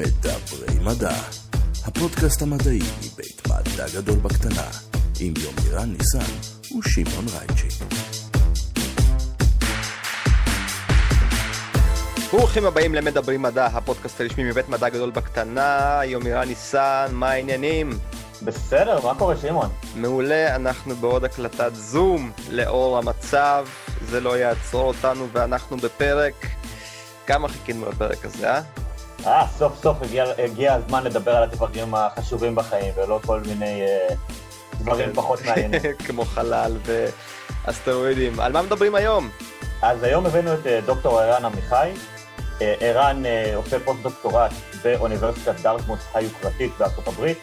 מדברי מדע, הפודקאסט המדעי מבית מדע גדול בקטנה, עם יומירן ניסן ושמעון רייצ'י. ברוכים הבאים למדברים מדע, הפודקאסט הרשמי מבית מדע גדול בקטנה, יומירן ניסן, מה העניינים? בסדר, מה קורה שמעון? מעולה, אנחנו בעוד הקלטת זום לאור המצב, זה לא יעצור אותנו ואנחנו בפרק. כמה חיכינו לפרק הזה, אה? אה, סוף סוף הגיע, הגיע הזמן לדבר על הדברים החשובים בחיים, ולא כל מיני אה, דברים פחות מעניינים. כמו חלל ואסטרואידים. על מה מדברים היום? אז היום הבאנו את אה, דוקטור ערן עמיחי. אה, ערן אה, עושה פוסט-דוקטורט באוניברסיטת דארטמוט היוקרתית בארצות הברית.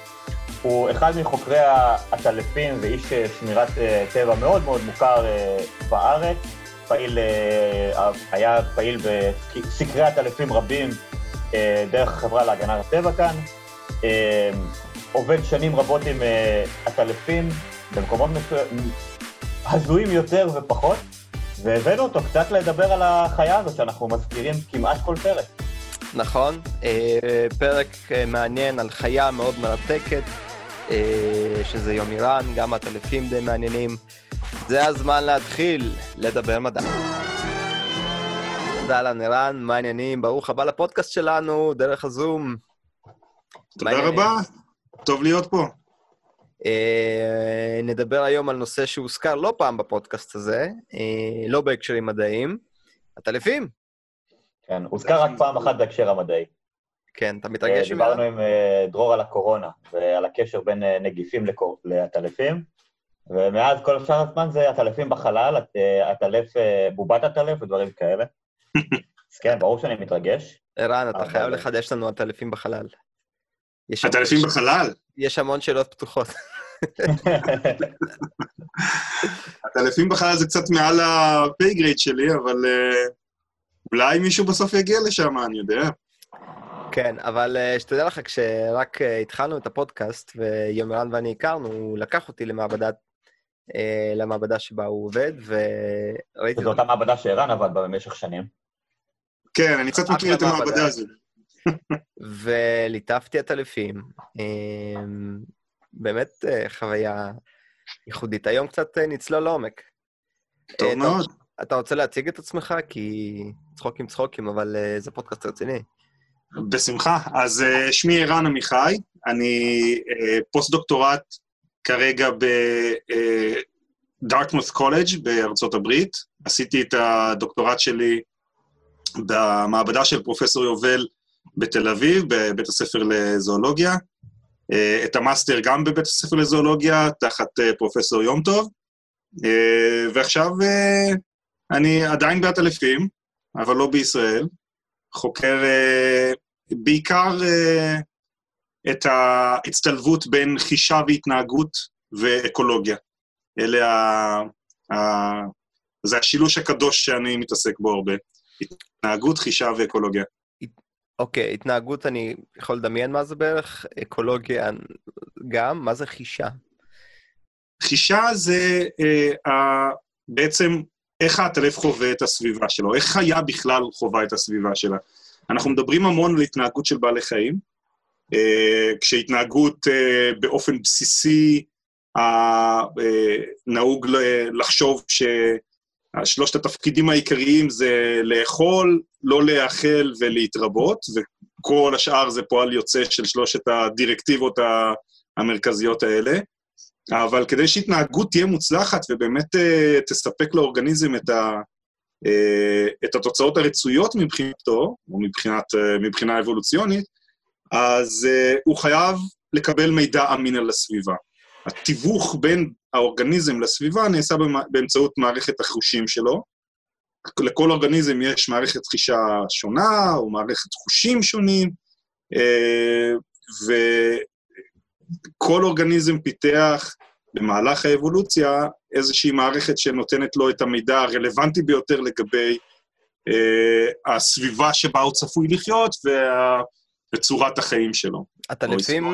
הוא אחד מחוקרי העטלפים ואיש שמירת טבע מאוד מאוד מוכר בארץ. פעיל, היה פעיל בסקרי עטלפים רבים דרך החברה להגנת הטבע כאן. אה, עובד שנים רבות עם אה, עטלפים במקומות מסוימים, הזויים יותר ופחות, והבאנו אותו קצת לדבר על החיה הזאת שאנחנו מזכירים כמעט כל פרק. נכון, אה, פרק אה, מעניין על חיה מאוד מרתקת, אה, שזה יומירן, גם הטלפים די מעניינים. זה הזמן להתחיל לדבר מדע. תודה אהלן ערן, מה העניינים? ברוך הבא לפודקאסט שלנו, דרך הזום. תודה? רבה, טוב להיות פה. אה, נדבר היום על נושא שהוזכר לא פעם בפודקאסט הזה, אה, לא בהקשרים מדעיים, עטלפים. כן, הוזכר רק פעם אחת בהקשר המדעי. כן, אתה אה, מתרגש עם דיברנו? עם דרור על הקורונה ועל הקשר בין נגיפים לקור- לעטלפים, ומאז כל שאר הזמן זה עטלפים בחלל, עט- עטלף, בובת עטלף ודברים כאלה. אז כן, ברור שאני מתרגש. ערן, אתה אבל- חייב לחדש לנו עטלפים בחלל. יש המון- עטלפים בחלל? יש המון שאלות פתוחות. עטלפים בחלל זה קצת מעל ה pay grade שלי, אבל אה, אולי מישהו בסוף יגיע לשם, אני יודע. כן, אבל אה, שתדע לך, כשרק אה, התחלנו את הפודקאסט, ויומירן ואני הכרנו, הוא לקח אותי למעבדת, אה, למעבדה שבה הוא עובד, וראיתי... שזו אותה מעבדה שערן עבד בה במשך שנים. כן, אני קצת מכיר את מעבדה. המעבדה הזו. וליטפתי עטלפים. אמ, באמת אה, חוויה ייחודית. היום קצת אה, נצלול לעומק. טוב אה, מאוד. אתה רוצה להציג את עצמך? כי צחוקים צחוקים, אבל אה, זה פודקאסט רציני. בשמחה. אז שמי ערן עמיחי, אני פוסט-דוקטורט כרגע בדארטמות' קולג' בארצות הברית. עשיתי את הדוקטורט שלי במעבדה של פרופסור יובל בתל אביב, בבית הספר לזואולוגיה. אה, את המאסטר גם בבית הספר לזואולוגיה, תחת אה, פרופסור יום טוב. אה, ועכשיו אה, אני עדיין בעטלפים, אבל לא בישראל. חוקר אה, בעיקר אה, את ההצטלבות בין חישה והתנהגות ואקולוגיה. אלה ה... ה... זה השילוש הקדוש שאני מתעסק בו הרבה. התנהגות, חישה ואקולוגיה. אוקיי, התנהגות, אני יכול לדמיין מה זה בערך, אקולוגיה גם, מה זה חישה? חישה זה אה, ה... בעצם איך העטלף חווה את הסביבה שלו, איך חיה בכלל חווה את הסביבה שלה. אנחנו מדברים המון על התנהגות של בעלי חיים, כשהתנהגות אה, באופן בסיסי, אה, אה, נהוג לחשוב ששלושת התפקידים העיקריים זה לאכול, לא להאכל ולהתרבות, וכל השאר זה פועל יוצא של שלושת הדירקטיבות המרכזיות האלה. אבל כדי שהתנהגות תהיה מוצלחת ובאמת תספק לאורגניזם את, ה, את התוצאות הרצויות מבחינתו, או מבחינת, מבחינה אבולוציונית, אז uh, הוא חייב לקבל מידע אמין על הסביבה. התיווך בין האורגניזם לסביבה נעשה באמצעות מערכת החושים שלו. לכל אורגניזם יש מערכת חישה שונה, או מערכת חושים שונים, uh, ו... כל אורגניזם פיתח במהלך האבולוציה איזושהי מערכת שנותנת לו את המידע הרלוונטי ביותר לגבי אה, הסביבה שבה הוא צפוי לחיות וה... וצורת החיים שלו.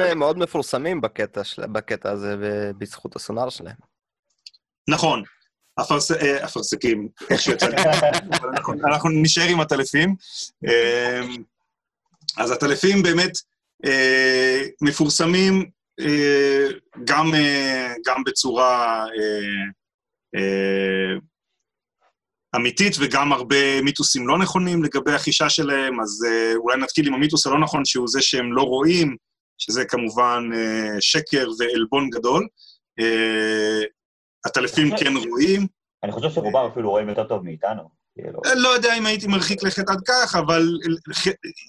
אה, מאוד מפורסמים בקטע, של... בקטע הזה, ובזכות הסונאר שלהם. נכון, אפרס... אה, אפרסקים, איך שיצא לי. אנחנו, אנחנו נשאר עם הטלפים. אה, אז הטלפים באמת אה, מפורסמים אה, גם, אה, גם בצורה אה, אה, אמיתית וגם הרבה מיתוסים לא נכונים לגבי החישה שלהם, אז אה, אולי נתחיל עם המיתוס הלא נכון, שהוא זה שהם לא רואים, שזה כמובן אה, שקר ועלבון גדול. אה, הטלפים כן רואים. אני חושב שרובם אפילו רואים יותר טוב מאיתנו. כאילו. לא יודע אם הייתי מרחיק לכת עד כך, אבל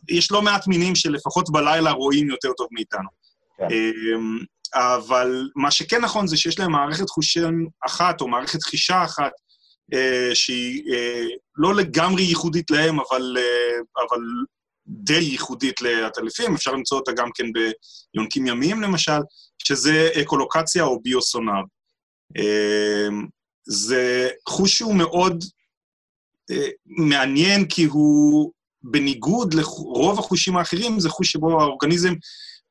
יש לא מעט מינים שלפחות בלילה רואים יותר טוב מאיתנו. כן. אמ, אבל מה שכן נכון זה שיש להם מערכת חושים אחת, או מערכת חישה אחת, שהיא אה, לא לגמרי ייחודית להם, אבל, אה, אבל די ייחודית לעטלפים, אפשר למצוא אותה גם כן ביונקים ימיים למשל, שזה אקולוקציה או ביוסונר. זה חוש שהוא מאוד מעניין, כי הוא, בניגוד לרוב החושים האחרים, זה חוש שבו האורגניזם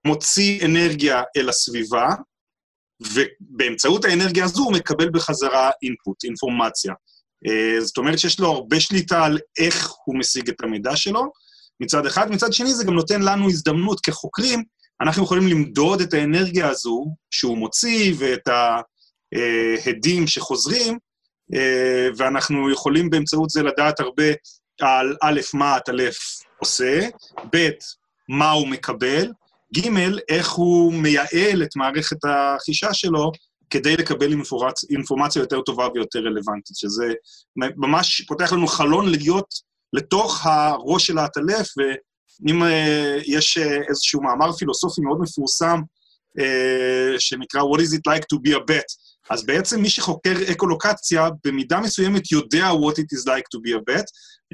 מוציא אנרגיה אל הסביבה, ובאמצעות האנרגיה הזו הוא מקבל בחזרה אינפוט, אינפורמציה. אה, זאת אומרת שיש לו הרבה שליטה על איך הוא משיג את המידע שלו, מצד אחד. מצד שני, זה גם נותן לנו הזדמנות כחוקרים, אנחנו יכולים למדוד את האנרגיה הזו שהוא מוציא ואת ההדים שחוזרים, אה, ואנחנו יכולים באמצעות זה לדעת הרבה על א', מה הטלף עושה, ב', מה הוא מקבל, ג', איך הוא מייעל את מערכת החישה שלו כדי לקבל אינפורצ... אינפורמציה יותר טובה ויותר רלוונטית, שזה ממש פותח לנו חלון להיות לתוך הראש של העטלף, ואם uh, יש uh, איזשהו מאמר פילוסופי מאוד מפורסם, uh, שנקרא What is it like to be a bet, אז בעצם מי שחוקר אקולוקציה במידה מסוימת יודע what it is like to be a bet,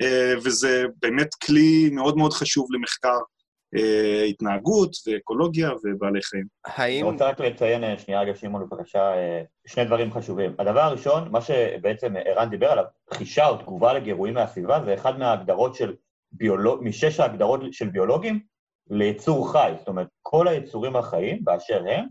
uh, וזה באמת כלי מאוד מאוד חשוב למחקר התנהגות ואקולוגיה ובעלי חיים. האם... אני רוצה רק לציין, אה, שנייה רגע, שמעון, בבקשה, אה, שני דברים חשובים. הדבר הראשון, מה שבעצם ערן דיבר עליו, חישה או תגובה לגירויים מהסביבה, זה אחד מההגדרות של ביולוג... משש ההגדרות של ביולוגים ליצור חי. זאת אומרת, כל היצורים החיים, באשר הם,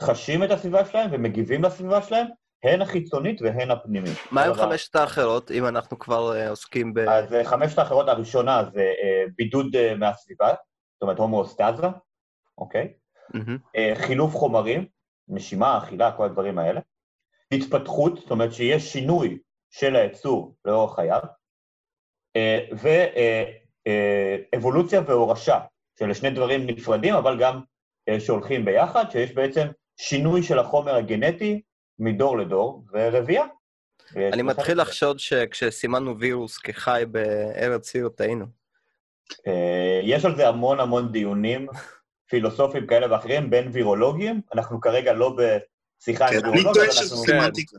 חשים את הסביבה שלהם ומגיבים לסביבה שלהם, הן החיצונית והן הפנימית. מה עם חמשת האחרות, אם אנחנו כבר עוסקים ב... אז חמשת האחרות, הראשונה זה בידוד מהסביבה, זאת אומרת הומואוסטזה, אוקיי? Mm-hmm. חילוף חומרים, נשימה, אכילה, כל הדברים האלה. התפתחות, זאת אומרת שיש שינוי של היצור לאורך חייו, אה, ואבולוציה אה, והורשה, שאלה שני דברים נפרדים, אבל גם שהולכים ביחד, שיש בעצם שינוי של החומר הגנטי מדור לדור, ורבייה. אני מתחיל לחשוד שכשסימנו וירוס כחי בארץ סיור טעינו. אה, יש על זה המון המון דיונים פילוסופיים כאלה ואחרים בין וירולוגים, אנחנו כרגע לא בשיחה עם וירולוגיה. אני טוען שזו סמנטיקה.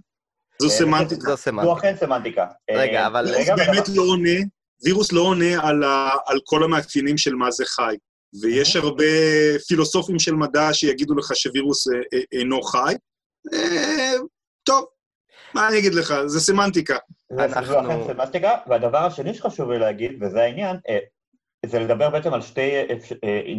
זו אה, סמנטיקה. זו סמנטיקה. זו אכן סמנטיקה. רגע, אה, אבל... וירוס באמת לא עונה, וירוס לא עונה על כל המאפיינים של מה זה חי. ויש הרבה פילוסופים של מדע שיגידו לך שווירוס אינו חי. טוב, מה אני אגיד לך? זה סמנטיקה. זה אכן סמנטיקה, והדבר השני שחשוב לי להגיד, וזה העניין, זה לדבר בעצם על שתי, אה,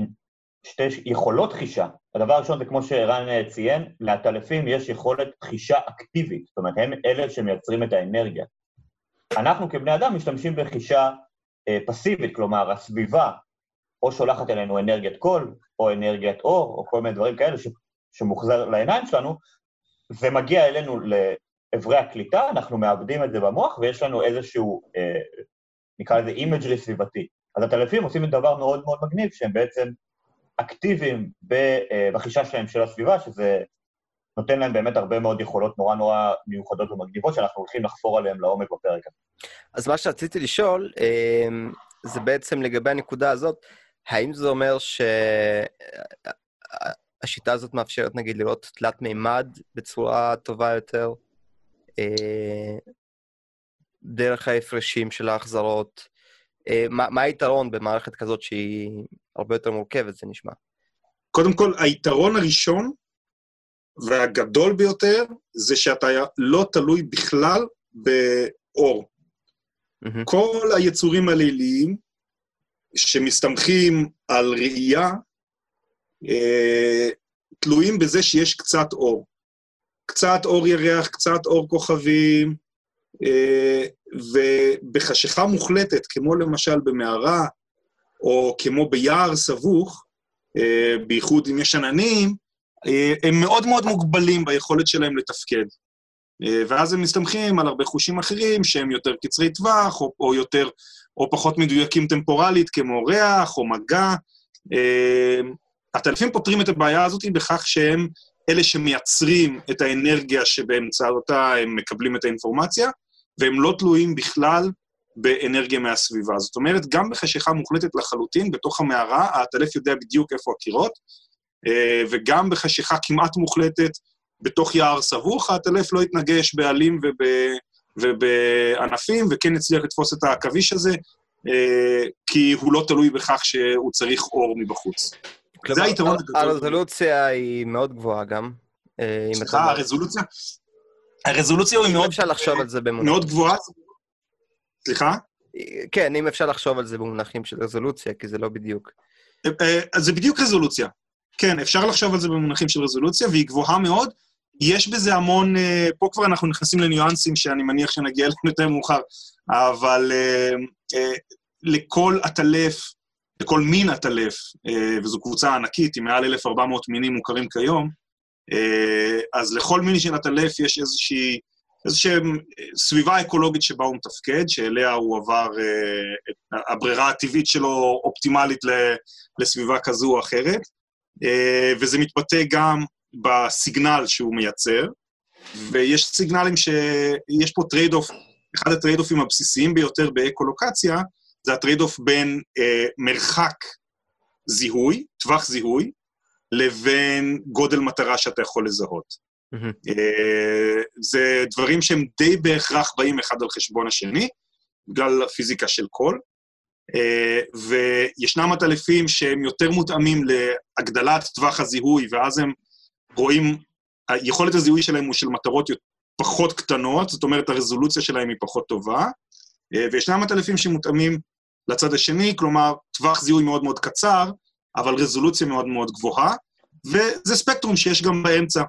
שתי יכולות חישה. הדבר הראשון זה כמו שערן אה, ציין, לעטלפים יש יכולת חישה אקטיבית, זאת אומרת, הם אלה שמייצרים את האנרגיה. אנחנו כבני אדם משתמשים בחישה אה, פסיבית, כלומר, הסביבה או שולחת אלינו אנרגיית קול, או אנרגיית אור, או כל מיני דברים כאלה ש, שמוחזר לעיניים שלנו, זה מגיע אלינו לאיברי הקליטה, אנחנו מעבדים את זה במוח, ויש לנו איזשהו, אה, נקרא לזה imagery סביבתי. אז הטלפים עושים את דבר מאוד מאוד מגניב, שהם בעצם אקטיביים אה, בחישה שלהם של הסביבה, שזה נותן להם באמת הרבה מאוד יכולות נורא נורא מיוחדות ומגניבות, שאנחנו הולכים לחפור עליהן לעומק בפרק הזה. אז מה שרציתי לשאול, אה, זה בעצם לגבי הנקודה הזאת, האם זה אומר שהשיטה הזאת מאפשרת, נגיד, לראות תלת מימד בצורה טובה יותר, אה, דרך ההפרשים של ההחזרות, אה, מה, מה היתרון במערכת כזאת שהיא הרבה יותר מורכבת, זה נשמע? קודם כל, היתרון הראשון והגדול ביותר זה שאתה לא תלוי בכלל באור. Mm-hmm. כל היצורים הליליים שמסתמכים על ראייה, אה, תלויים בזה שיש קצת אור. קצת אור ירח, קצת אור כוכבים, אה, ובחשיכה מוחלטת, כמו למשל במערה, או כמו ביער סבוך, אה, בייחוד אם יש עננים, אה, הם מאוד מאוד מוגבלים ביכולת שלהם לתפקד. אה, ואז הם מסתמכים על הרבה חושים אחרים שהם יותר קצרי טווח, או, או יותר, או פחות מדויקים טמפורלית, כמו ריח או מגע. הטלפים פותרים את הבעיה הזאת בכך שהם אלה שמייצרים את האנרגיה שבאמצעותה הם מקבלים את האינפורמציה, והם לא תלויים בכלל באנרגיה מהסביבה. זאת אומרת, גם בחשיכה מוחלטת לחלוטין, בתוך המערה, העטלף יודע בדיוק איפה הקירות, אה, וגם בחשיכה כמעט מוחלטת בתוך יער סבוך, העטלף לא יתנגש בעלים וב, ובענפים, וכן יצליח לתפוס את העכביש הזה, אה, כי הוא לא תלוי בכך שהוא צריך אור מבחוץ. זה היתרון הגדול. הרזולוציה היא מאוד גבוהה גם. אה, סליחה, הרזולוציה? הרזולוציה היא מאוד... אפשר לחשוב על זה במונחים. מאוד גבוהה. סליחה? כן, אם אפשר לחשוב על זה במונחים של רזולוציה, כי זה לא בדיוק. אה, זה בדיוק רזולוציה. כן, אפשר לחשוב על זה במונחים של רזולוציה, והיא גבוהה מאוד. יש בזה המון, אה, פה כבר אנחנו נכנסים לניואנסים שאני מניח שנגיע אליהם יותר מאוחר, אבל לכל עטלף לכל מין עטלף, אה, וזו קבוצה ענקית עם מעל 1,400 מינים מוכרים כיום, אה, אז לכל מין של עטלף יש איזושהי, איזושהי סביבה אקולוגית שבה הוא מתפקד, שאליה הוא עבר, אה, הברירה הטבעית שלו אופטימלית לסביבה כזו או אחרת, וזה מתבטא גם בסיגנל שהוא מייצר, ויש סיגנלים שיש פה trade-off, אחד ה trade-off ים הבסיסיים ביותר באקולוקציה, זה ה trade-off בין אה, מרחק זיהוי, טווח זיהוי, לבין גודל מטרה שאתה יכול לזהות. Mm-hmm. אה, זה דברים שהם די בהכרח באים אחד על חשבון השני, בגלל הפיזיקה של קול. אה, וישנם עטלפים שהם יותר מותאמים להגדלת טווח הזיהוי, ואז הם רואים, יכולת הזיהוי שלהם הוא של מטרות פחות קטנות, זאת אומרת, הרזולוציה שלהם היא פחות טובה, אה, וישנם עטלפים שמותאמים לצד השני, כלומר, טווח זיהוי מאוד מאוד קצר, אבל רזולוציה מאוד מאוד גבוהה, וזה ספקטרום שיש גם באמצע.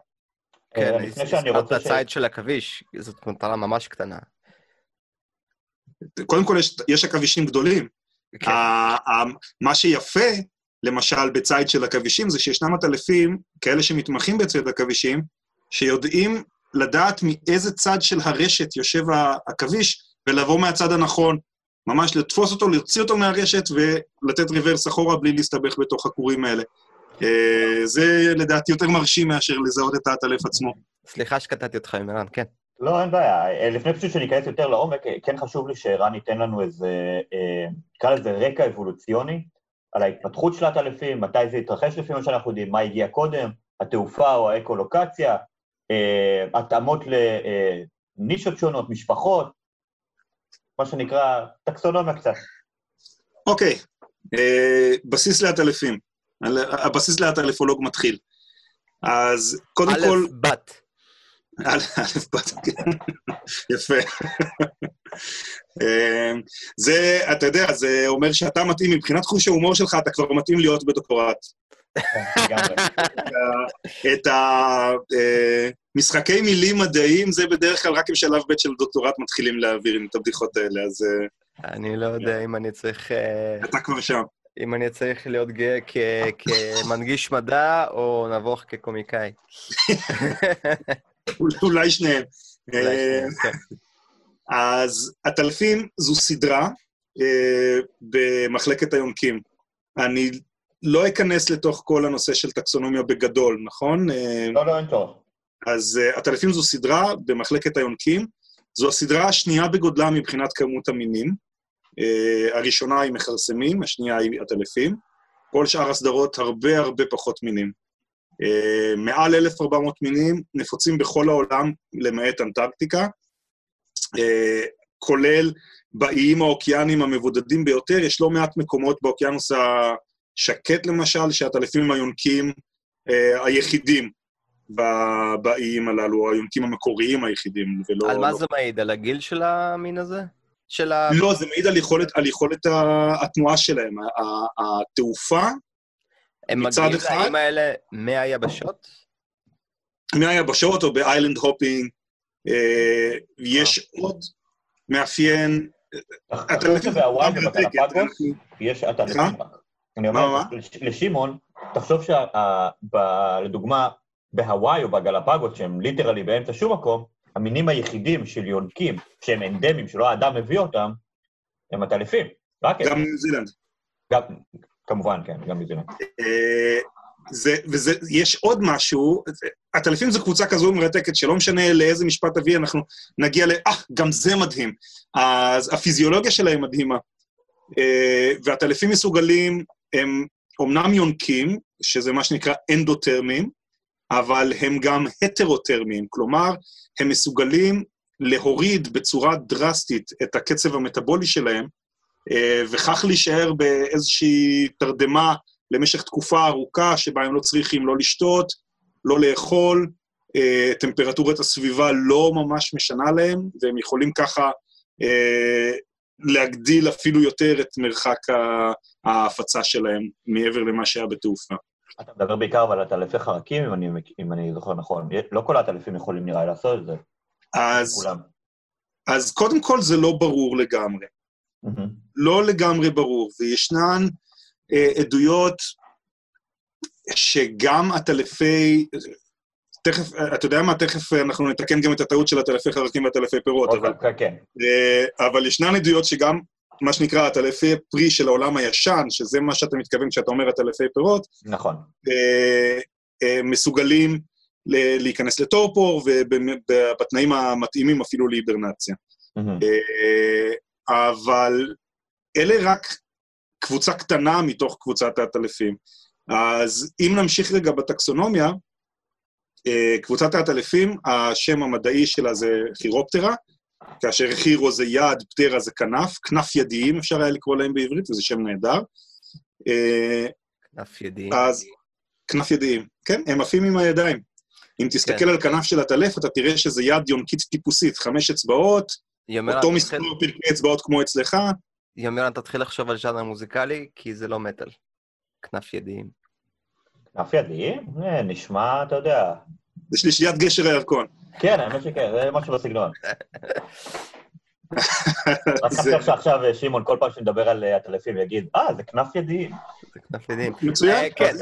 כן, אה, לפני שאני רוצה... הצייד של עכביש, זאת מטרה ממש קטנה. קודם כל, יש, יש עכבישים גדולים. כן. מה שיפה, למשל, בציד של עכבישים, זה שישנם עטלפים, כאלה שמתמחים בציד עכבישים, שיודעים לדעת מאיזה צד של הרשת יושב העכביש, ולבוא מהצד הנכון. ממש לתפוס אותו, להוציא אותו מהרשת ולתת ריברס אחורה בלי להסתבך בתוך הכורים האלה. אה, זה לדעתי יותר מרשים מאשר לזהות את האטלף עצמו. סליחה שקטעתי אותך, ערן, כן. לא, אין בעיה. אה, לפני פשוט שניכנס יותר לעומק, אה, כן חשוב לי שערן ייתן לנו איזה, נקרא לזה רקע אבולוציוני, על ההתפתחות של האטלפים, מתי זה התרחש לפי מה שאנחנו יודעים, מה הגיע קודם, התעופה או האקולוקציה, התאמות לנישות שונות, משפחות, מה שנקרא טקסונומיה קצת. אוקיי, אה, בסיס לעטלפים. הבסיס לעטלפולוג מתחיל. אז קודם כל... א', בת. א', בת, כן. יפה. אה, זה, אתה יודע, זה אומר שאתה מתאים, מבחינת חוש ההומור שלך, אתה כבר מתאים להיות בדוקטורט. את המשחקי מילים מדעיים, זה בדרך כלל רק עם שלב ב' של דוקטורט מתחילים להעביר את הבדיחות האלה, אז... אה, אני לא יודע אם אני צריך... אה, אתה כבר שם. אם אני צריך להיות גאה כמנגיש מדע, או נבוך כקומיקאי. אולי שניהם. אה, כן. אז עטלפים זו סדרה במחלקת היונקים. אני לא אכנס לתוך כל הנושא של טקסונומיה בגדול, נכון? לא, לא, אין טוב. אז uh, עטלפים זו סדרה במחלקת היונקים. זו הסדרה השנייה בגודלה מבחינת כמות המינים. Uh, הראשונה היא מכרסמים, השנייה היא עטלפים. כל שאר הסדרות הרבה הרבה פחות מינים. Uh, מעל 1,400 מינים נפוצים בכל העולם, למעט אנטרקטיקה, uh, כולל באיים האוקיאנים המבודדים ביותר, יש לא מעט מקומות באוקיינוס שקט למשל, שהטלפים היונקים אה, היחידים באיים הללו, היונקים המקוריים היחידים, ולא... על מה לא... זה מעיד? על הגיל של המין הזה? של ה... לא, זה מעיד על יכולת, על יכולת התנועה שלהם. התעופה, הם מגיעים לאיים האלה מהיבשות? מהיבשות או ב island hopping. אה, יש עוד מאפיין... אתה חושב שבהוואי ובגלפגוס? יש מה? רק. אני אומר, לשמעון, תחשוב שלדוגמה, בהוואי או בגלפגות, שהם literally באמצע שום מקום, המינים היחידים של יונקים, שהם אנדמיים, שלא האדם מביא אותם, הם עטלפים. רק. גם ניו זילנד. גם, כמובן, כן, גם מזינה. אה, זה, וזה, יש עוד משהו, עטלפים זו קבוצה כזו מרתקת, שלא משנה לאיזה משפט תביא, אנחנו נגיע ל... אה, גם זה מדהים. אז הפיזיולוגיה שלהם מדהימה. אה, ועטלפים מסוגלים, הם אומנם יונקים, שזה מה שנקרא אנדותרמים, אבל הם גם הטרוטרמיים, כלומר, הם מסוגלים להוריד בצורה דרסטית את הקצב המטבולי שלהם, אה, וכך להישאר באיזושהי תרדמה למשך תקופה ארוכה, שבה הם לא צריכים לא לשתות, לא לאכול, אה, טמפרטורת הסביבה לא ממש משנה להם, והם יכולים ככה אה, להגדיל אפילו יותר את מרחק ה- ההפצה שלהם מעבר למה שהיה בתעופה. אתה מדבר בעיקר אבל על עטלפי חרקים, אם אני, אם אני זוכר נכון. לא כל העטלפים יכולים נראה לעשות את זה, אז, כולם. אז קודם כל זה לא ברור לגמרי. מהמם. לא לגמרי ברור, וישנן אה, עדויות שגם עטלפי... תכף, אתה יודע מה? תכף אנחנו נתקן גם את הטעות של עטלפי חרקים ועטלפי פירות, אבל, כן, אה, אבל ישנן עדויות שגם מה שנקרא עטלפי פרי של העולם הישן, שזה מה שאתה מתכוון כשאתה אומר עטלפי פירות, נכון. אה, אה, מסוגלים ל- להיכנס לטורפור, ובתנאים המתאימים אפילו להיברנציה. מהמם. אה, אבל אלה רק קבוצה קטנה מתוך קבוצת העטלפים. אז אם נמשיך רגע בטקסונומיה, אה, קבוצת העטלפים, השם המדעי שלה זה כירופטרה, כאשר חירו זה יד, פטרה זה כנף, כנף ידיים אפשר היה לקרוא להם בעברית, וזה שם נהדר. כנף ידיים. אז כנף ידיים, כן, הם עפים עם הידיים. אם תסתכל כן. על כנף של הטלף, אתה תראה שזה יד יונקית טיפוסית, חמש אצבעות, אותו תתחיל- מספר פרקי אצבעות כמו אצלך, יומרן, תתחיל לחשוב על ז'אנר מוזיקלי, כי זה לא מטאל. כנף ידיים. כנף ידיים? אה, נשמע, אתה יודע. זה שלישיית גשר הירקון. כן, האמת שכן, זה משהו בסגנון. רק חשב שעכשיו אה, שמעון, כל פעם שנדבר על אה, עטלפים, יגיד, אה, זה כנף ידיים. זה כנף ידיים. מצוין. אה, כן,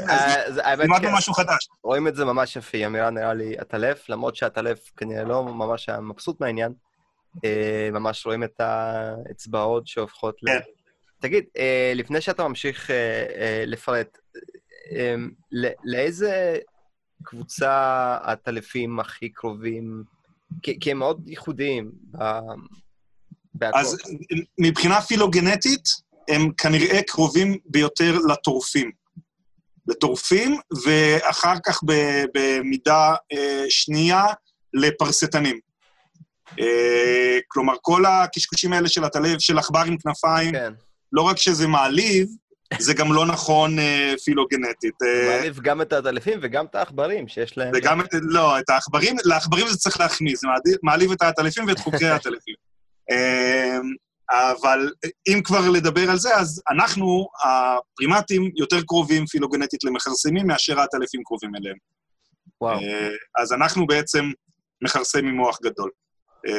האמת כן. משהו חדש. רואים את זה ממש יפה, ימירה נראה לי עטלף, למרות שהעטלף כנראה לא ממש היה מבסוט מהעניין. ממש רואים את האצבעות שהופכות ל... כן. תגיד, לפני שאתה ממשיך לפרט, לאיזה קבוצה העטלפים הכי קרובים? כי כי הם מאוד ייחודיים בהכל. אז מבחינה פילוגנטית, הם כנראה קרובים ביותר לטורפים. לטורפים, ואחר כך במידה אה, שנייה לפרסטנים. אה, כלומר, כל הקשקושים האלה של הטלב, של עכבר עם כנפיים, כן, לא רק שזה מעליב, זה גם לא נכון אה, פילוגנטית. אה, מעליב גם את העטלפים וגם את העכברים שיש להם... וגם את, לא, את העכברים, לעכברים זה צריך להחמיא, זה מעליב את העטלפים ואת חוקרי העטלפים. אמ, אבל אם כבר לדבר על זה, אז אנחנו, הפרימטים, יותר קרובים פילוגנטית למכרסמים מאשר העטלפים קרובים אליהם. וואו. אה, אז אנחנו בעצם מכרסם עם מוח גדול, אה,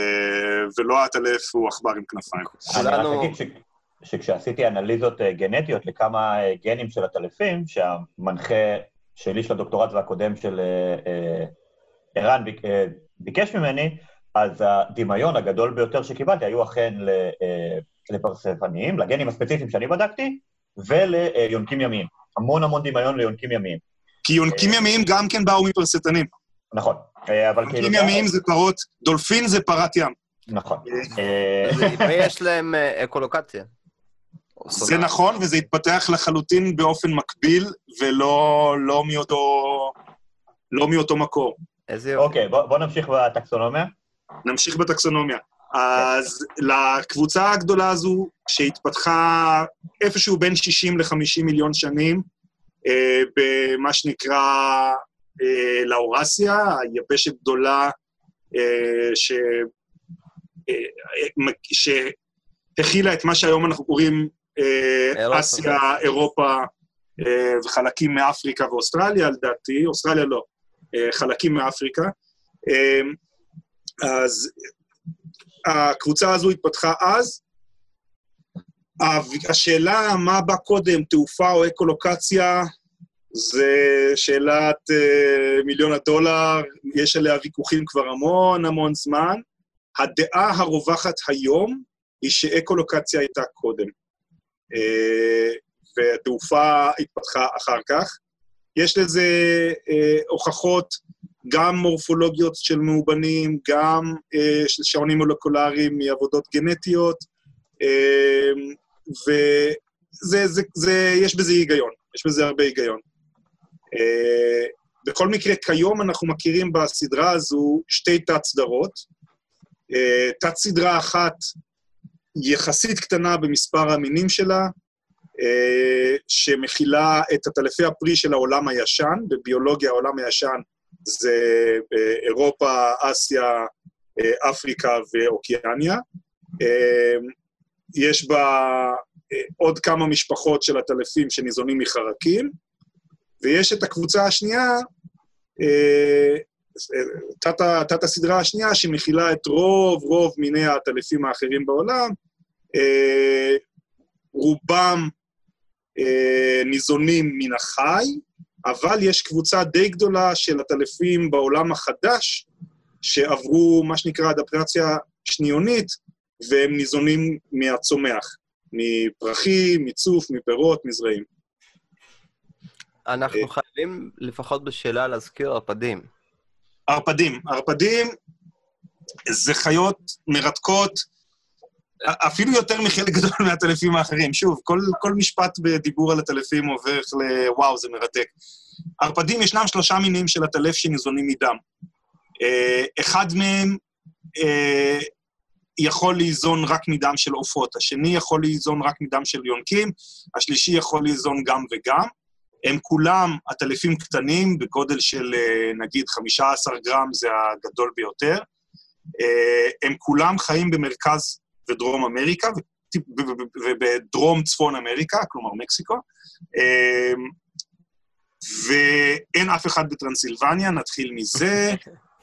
ולא העטלף הוא עכבר עם כנפיים. אני רק כולנו- שכשעשיתי אנליזות אה, גנטיות לכמה אה, גנים של עטלפים, שהמנחה שלי של הדוקטורט והקודם של אה, ערן ביק- ביקש ממני, אז הדמיון הגדול ביותר שקיבלתי היו אכן ל- לפרספנים, לגנים הספציפיים שאני בדקתי, וליונקים ימיים. המון המון דמיון ליונקים ימיים. כי יונקים ימיים גם כן באו מפרסטנים. נכון, אבל כאילו... יונקים ימיים זה פרות, דולפין זה פרת ים. נכון. ויש להם אקולוקציה. זה. נכון, וזה התפתח לחלוטין באופן מקביל, ולא לא מאותו, לא מאותו מקור. איזה יופי. אוקיי, בוא בוא נמשיך בטקסונומיה. נמשיך בטקסונומיה. אז לקבוצה הגדולה הזו, שהתפתחה איפשהו בין 60 ל-50 מיליון שנים, אה, במה שנקרא אה, לאורסיה, היבשת גדולה אה, ש... אה, שהכילה את מה שהיום אנחנו קוראים אה. אסיה, אירופה אה, וחלקים מאפריקה ואוסטרליה, לדעתי, אוסטרליה לא, אה, חלקים מאפריקה. אה, אז הקבוצה הזו התפתחה אז, השאלה מה בא קודם, תעופה או אקולוקציה, זה שאלת uh, מיליון הדולר, יש עליה ויכוחים כבר המון המון זמן. הדעה הרווחת היום היא שאקולוקציה הייתה קודם, והתעופה התפתחה אחר כך. יש לזה uh, הוכחות גם מורפולוגיות של מאובנים, גם uh, של שעונים מולקולריים מעבודות גנטיות, uh, ויש בזה היגיון, יש בזה הרבה היגיון. בכל מקרה, כיום אנחנו מכירים בסדרה הזו שתי תת-סדרות. תת-סדרה אחת יחסית קטנה במספר המינים שלה, uh, שמכילה את עטלפי הפרי של העולם הישן, בביולוגיה העולם הישן זה uh, אירופה, אסיה, uh, אפריקה ואוקיאניה. יש בה עוד כמה משפחות של עטלפים שניזונים מחרקים, ויש את הקבוצה השנייה, תת הסדרה השנייה, שמכילה את רוב רוב מיני העטלפים האחרים בעולם, רובם ניזונים מן החי, אבל יש קבוצה די גדולה של עטלפים בעולם החדש, שעברו מה שנקרא אדפטציה שניונית, והם ניזונים מהצומח, מפרחים, מצוף, מפירות, מזרעים. אנחנו חייבים לפחות בשאלה להזכיר ערפדים. ערפדים. ערפדים זה חיות מרתקות, אפילו יותר מחלק גדול מהטלפים האחרים. שוב, כל, כל משפט בדיבור על הטלפים עובר לוואו, זה מרתק. ערפדים, ישנם שלושה מינים של הטלף שניזונים מדם. אחד מהם יכול ליזון רק מדם של עופות, השני יכול ליזון רק מדם של יונקים, השלישי יכול ליזון גם וגם. הם כולם עטלפים קטנים, בגודל של נגיד 15 גרם, זה הגדול ביותר. הם כולם חיים במרכז ודרום אמריקה, ובדרום צפון אמריקה, כלומר מקסיקו. ואין אף אחד בטרנסילבניה, נתחיל מזה.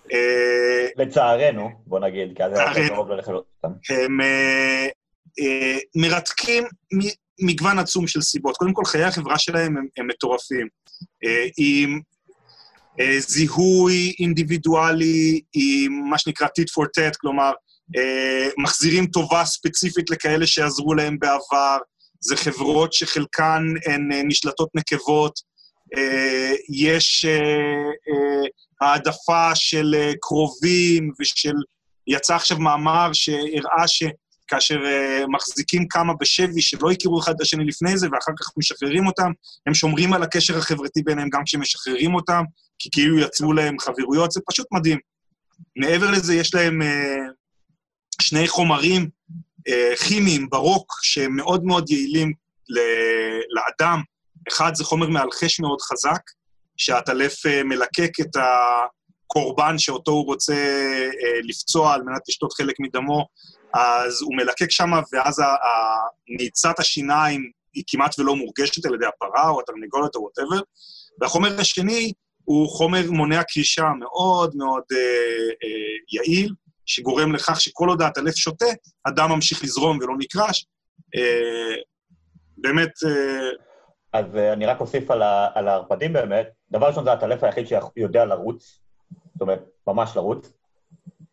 לצערנו, בוא נגיד, כי אז היה קרוב ללכת אותם. הם מרתקים מגוון עצום של סיבות. קודם כל, חיי החברה שלהם הם, הם מטורפים. עם זיהוי אינדיבידואלי, עם מה שנקרא tit for tat, כלומר, מחזירים טובה ספציפית לכאלה שעזרו להם בעבר. זה חברות שחלקן הן נשלטות נקבות. יש העדפה של קרובים ושל... יצא עכשיו מאמר שהראה שכאשר מחזיקים כמה בשבי שלא הכירו אחד את השני לפני זה ואחר כך משחררים אותם, הם שומרים על הקשר החברתי ביניהם גם כשמשחררים אותם, כי כאילו יצרו להם חברויות, זה פשוט מדהים. מעבר לזה, יש להם שני חומרים כימיים ברוק שהם מאוד מאוד יעילים לאדם. אחד זה חומר מאלחש מאוד חזק, שהעטלף מלקק את הקורבן שאותו הוא רוצה לפצוע על מנת לשתות חלק מדמו, אז הוא מלקק שם, ואז נעיצת השיניים היא כמעט ולא מורגשת על ידי הפרה או התרנגולת או whatever. והחומר השני הוא חומר מונע קרישה מאוד מאוד אה, אה, יעיל, שגורם לכך שכל עוד הטלף שותה, הדם ממשיך לזרום ולא נקרש. אה, באמת... אה, אז uh, אני רק אוסיף על, ה, על הערפדים באמת. דבר ראשון, זה הטלף היחיד שיודע לרוץ, זאת אומרת, ממש לרוץ.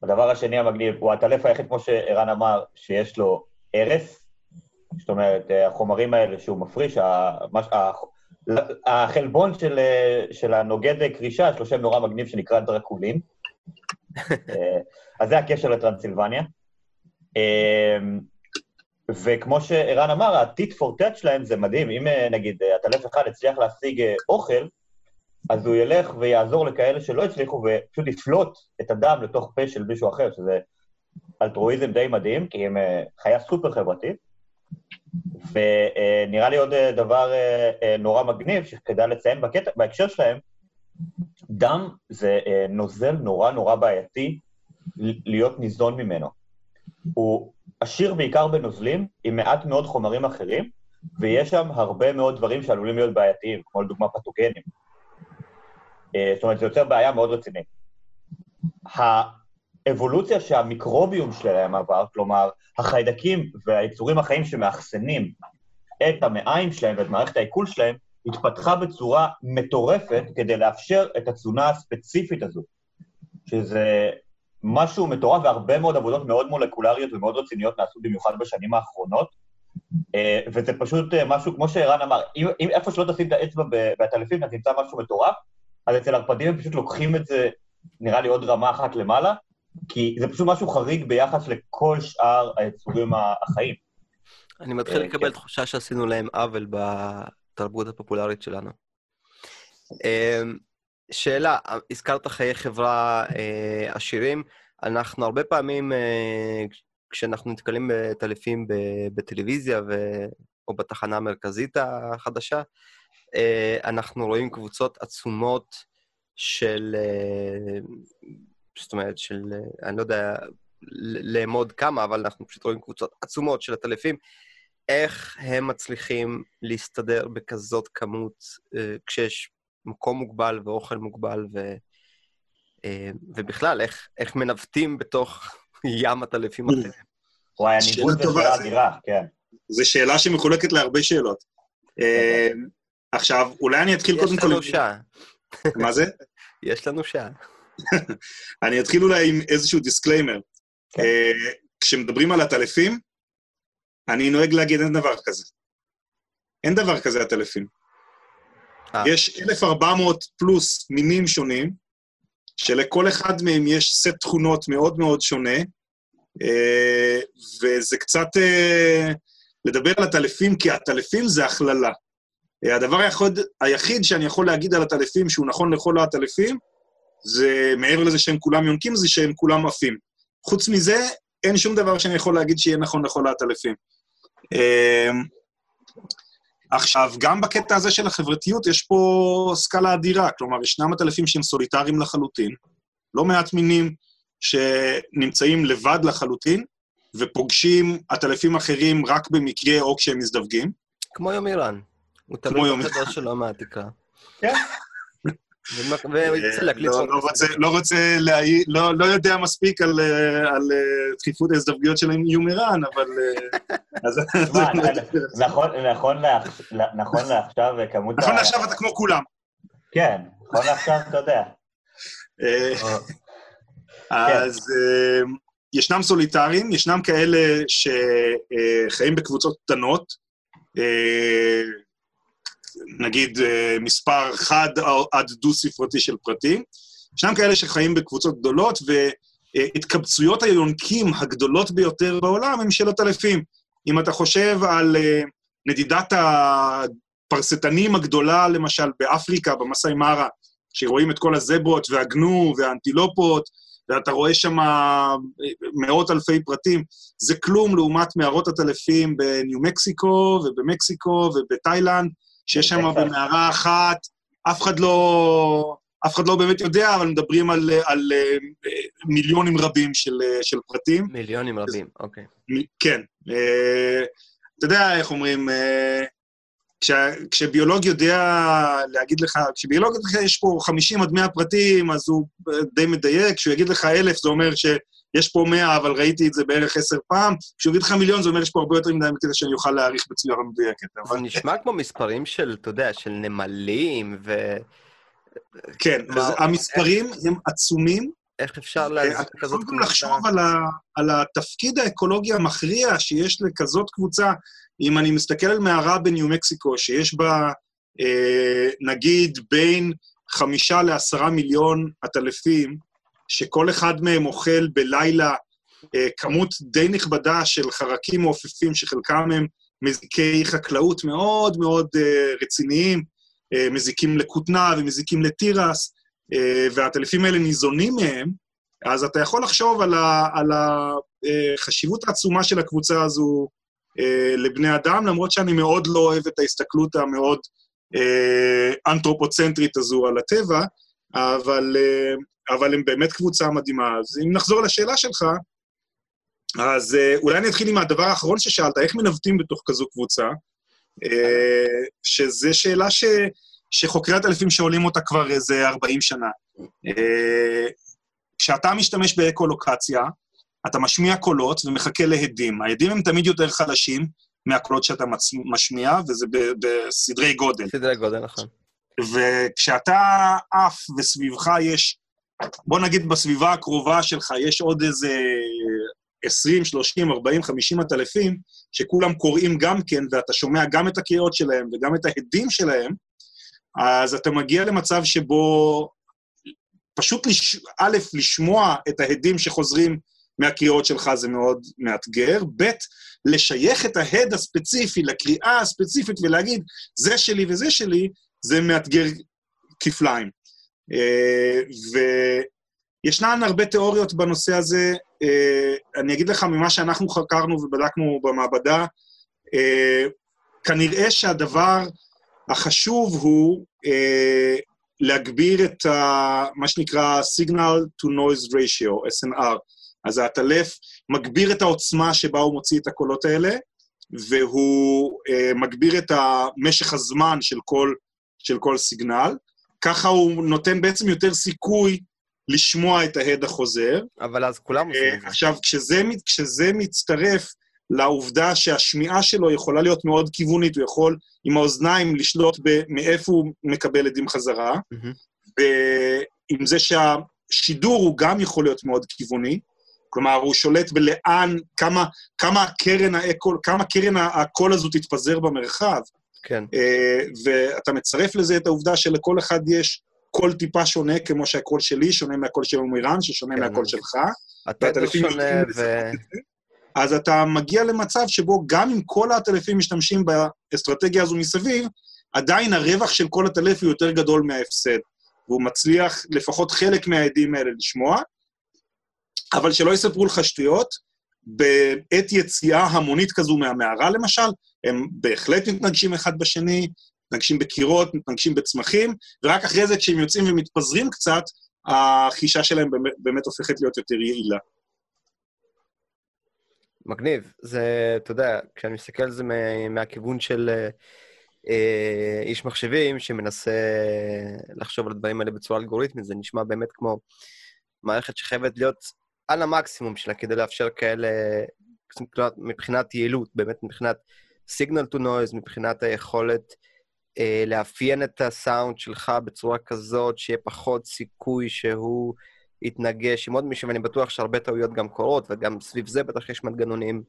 הדבר השני המגניב הוא הטלף היחיד, כמו שערן אמר, שיש לו הרס. זאת אומרת, החומרים האלה שהוא מפריש, המש, החלבון של, של הנוגד קרישה, יש לו שם נורא מגניב שנקרא דרקולין. אז זה הקשר לטרנסילבניה. וכמו שערן אמר, ה-tit for tat שלהם זה מדהים. אם נגיד הטלף אחד הצליח להשיג אוכל, אז הוא ילך ויעזור לכאלה שלא הצליחו ופשוט יפלוט את הדם לתוך פה של מישהו אחר, שזה אלטרואיזם די מדהים, כי הם חיה סופר חברתית. ונראה לי עוד דבר נורא מגניב שכדאי לציין בקטע, בהקשר שלהם, דם זה נוזל נורא נורא בעייתי להיות ניזון ממנו. הוא עשיר בעיקר בנוזלים, עם מעט מאוד חומרים אחרים, ויש שם הרבה מאוד דברים שעלולים להיות בעייתיים, כמו לדוגמה פתוגנים. זאת אומרת, זה יוצר בעיה מאוד רצינית. אבולוציה שהמיקרוביום שלהם עבר, כלומר, החיידקים והיצורים החיים שמאחסנים את המעיים שלהם ואת מערכת העיכול שלהם, התפתחה בצורה מטורפת כדי לאפשר את התזונה הספציפית הזו, שזה משהו מטורף, והרבה מאוד עבודות מאוד מולקולריות ומאוד רציניות נעשו במיוחד בשנים האחרונות, אה, וזה פשוט אה, משהו, כמו שערן אמר, אם, אם איפה שלא תשים את האצבע בעטלפים, אתה תמצא משהו מטורף, אז אצל ערפדים הם פשוט לוקחים את זה, נראה לי עוד רמה אחת למעלה, כי זה פשוט משהו חריג ביחס לכל שאר היצורים החיים. אני מתחיל אה, לקבל כן. תחושה שעשינו להם עוול בתרבות הפופולרית שלנו. שאלה, הזכרת חיי חברה עשירים, אנחנו הרבה פעמים כשאנחנו נתקלים בטלפים בטלוויזיה ו... או בתחנה המרכזית החדשה, אה, אנחנו רואים קבוצות עצומות של, אה, זאת אומרת, של, אה, אני לא יודע לאמוד כמה, אבל אנחנו פשוט רואים קבוצות עצומות של הטלפים. איך הם מצליחים להסתדר בכזאת כמות כשיש מקום מוגבל ואוכל מוגבל, ו, ובכלל, איך, איך מנווטים בתוך ים עטלפים אחרים. וואי, הניווט זה שאלה אדירה, כן. זו שאלה שמחולקת להרבה שאלות. עכשיו, אולי אני אתחיל קודם כל... יש לנו שעה. מה זה? יש לנו שעה. אני אתחיל אולי עם איזשהו disclaimer. כן. אה, כשמדברים על עטלפים, אני נוהג להגיד אין דבר כזה. אין דבר כזה עטלפים. אה. יש 1,400 פלוס מינים שונים, שלכל אחד מהם יש סט תכונות מאוד מאוד שונה, אה, וזה קצת לדבר על עטלפים, כי עטלפים זה הכללה. אה, הדבר היחוד, היחיד שאני יכול להגיד על הטלפים, שהוא נכון לכל הטלפים, זה, מעבר לזה שהם כולם יונקים, זה שהם כולם עפים. חוץ מזה, אין שום דבר שאני יכול להגיד שיהיה נכון לכל הטלפים. עכשיו, גם בקטע הזה של החברתיות יש פה סקאלה אדירה, כלומר, ישנם עטלפים שהם סוליטריים לחלוטין, לא מעט מינים שנמצאים לבד לחלוטין, ופוגשים עטלפים אחרים רק במקרה או כשהם מזדווגים. כמו יומירן. הוא תלוי בחדר שלו מהתקרה. כן. לא, לא רוצה להעיר, לא, לא יודע מספיק על אה, דחיפות ההזדווגיות של יומירן, אבל... אה, נכון לעכשיו, כמות... נכון לעכשיו אתה כמו כולם. כן, נכון לעכשיו אתה יודע. אה, אז ישנם סוליטרים, ישנם כאלה שחיים בקבוצות קטנות, נגיד uh, מספר חד עד דו-ספרתי של פרטים, ישנם כאלה שחיים בקבוצות גדולות, והתקבצויות היונקים הגדולות ביותר בעולם הם שאלות אלפים. אם אתה חושב על uh, נדידת הפרסטנים הגדולה, למשל, באפריקה, במסאי מארה, שרואים את כל הזברות והגנו והאנטילופות, ואתה רואה שם מאות אלפי פרטים. זה כלום לעומת מערות הטלפים בניו מקסיקו ובמקסיקו ובתאילנד, שיש שם במערה אחת, אף אחד לא... אף אחד לא באמת יודע, אבל מדברים על, על אה, מיליונים רבים של, של פרטים. מיליונים רבים, אוקיי. כן. אה, אתה יודע איך אומרים, אה, כש, כשביולוג יודע להגיד לך, כשביולוג יש פה 50 עד 100 פרטים, אז הוא די מדייק, כשהוא יגיד לך אלף, זה אומר שיש פה 100, אבל ראיתי את זה בערך עשר פעם, כשהוא יגיד לך מיליון, זה אומר שיש פה הרבה יותר מדי כדי שאני אוכל להעריך בצורה מדויקת. זה אבל... נשמע כמו מספרים של, אתה יודע, של נמלים ו... כן, אז המספרים הם עצומים. איך אפשר להזיק כזאת קבוצה? אתה יכול גם לחשוב על, ה, על התפקיד האקולוגי המכריע שיש לכזאת קבוצה אם אני מסתכל על מערה בניו מקסיקו, שיש בה, אה, נגיד, בין חמישה לעשרה מיליון עטלפים, שכל אחד מהם אוכל בלילה אה, כמות די נכבדה של חרקים מעופפים, שחלקם הם מזיקי חקלאות מאוד מאוד אה, רציניים, אה, מזיקים לכותנה ומזיקים לתירס, אה, והעטלפים האלה ניזונים מהם, אז אתה יכול לחשוב על, ה, על החשיבות אה, העצומה של הקבוצה הזו אה, לבני אדם, למרות שאני מאוד לא אוהב את ההסתכלות המאוד אה, אנתרופוצנטרית הזו על הטבע, אבל, אה, אבל הם באמת קבוצה מדהימה. אז אם נחזור לשאלה שלך, אז אה, אולי אני אתחיל עם הדבר האחרון ששאלת, איך מנווטים בתוך כזו קבוצה? אה, שזו שאלה ש, שחוקרי הטלפים שואלים אותה כבר איזה 40 שנה. אה, כשאתה משתמש באקו-לוקציה, אתה משמיע קולות ומחכה להדים. ההדים הם תמיד יותר חלשים מהקולות שאתה משמיע, וזה ב- בסדרי גודל. סדרי גודל, נכון. וכשאתה עף וסביבך יש, בוא נגיד בסביבה הקרובה שלך יש עוד איזה 20, 30, 40, 50 עטלפים, שכולם קוראים גם כן, ואתה שומע גם את הקריאות שלהם וגם את ההדים שלהם, אז אתה מגיע למצב שבו פשוט, לש... א', לשמוע את ההדים שחוזרים מהקריאות שלך זה מאוד מאתגר, ב', לשייך את ההד הספציפי לקריאה הספציפית ולהגיד, זה שלי וזה שלי, זה מאתגר כפליים. אה, וישנן הרבה תיאוריות בנושא הזה. אה, אני אגיד לך ממה שאנחנו חקרנו ובדקנו במעבדה, אה, כנראה שהדבר החשוב הוא להגביר את ה, מה שנקרא signal to noise ratio, SNR. אז העטלף מגביר את העוצמה שבה הוא מוציא את הקולות האלה, והוא מגביר את משך הזמן של כל של כל סיגנל, ככה הוא נותן בעצם יותר סיכוי לשמוע את ההד החוזר. אבל אז כולם עושים את זה. עכשיו, כשזה, כשזה מצטרף לעובדה שהשמיעה שלו יכולה להיות מאוד כיוונית, הוא יכול עם האוזניים לשלוט מאיפה הוא מקבל עדים חזרה, ועם זה שהשידור הוא גם יכול להיות מאוד כיווני, כלומר, הוא שולט בלאן, כמה, כמה קרן, הקול, כמה קרן הקול הזו תתפזר במרחב. כן. אה, ואתה מצרף לזה את העובדה שלכל אחד יש קול טיפה שונה, כמו שהקול שלי שונה מהקול של עמירן, ששונה כן. מהקול שלך. התדר שונה ו... אז אתה מגיע למצב שבו גם אם כל העטלפים משתמשים באסטרטגיה הזו מסביב, עדיין הרווח של כל עטלף הוא יותר גדול מההפסד, והוא מצליח לפחות חלק מהעדים האלה לשמוע. אבל שלא יספרו לך שטויות, בעת יציאה המונית כזו מהמערה, למשל, הם בהחלט מתנגשים אחד בשני, מתנגשים בקירות, מתנגשים בצמחים, ורק אחרי זה, כשהם יוצאים ומתפזרים קצת, החישה שלהם באמת, באמת הופכת להיות יותר יעילה. מגניב. זה, אתה יודע, כשאני מסתכל על זה מהכיוון של אה, איש מחשבים שמנסה לחשוב על הדברים האלה בצורה אלגוריתמית, זה נשמע באמת כמו מערכת שחייבת להיות על המקסימום שלה כדי לאפשר כאלה, מבחינת יעילות, באמת מבחינת סיגנל טו נויז, מבחינת היכולת אה, לאפיין את הסאונד שלך בצורה כזאת, שיהיה פחות סיכוי שהוא יתנגש עם עוד מישהו, ואני בטוח שהרבה טעויות גם קורות, וגם סביב זה בטח יש מנגנונים.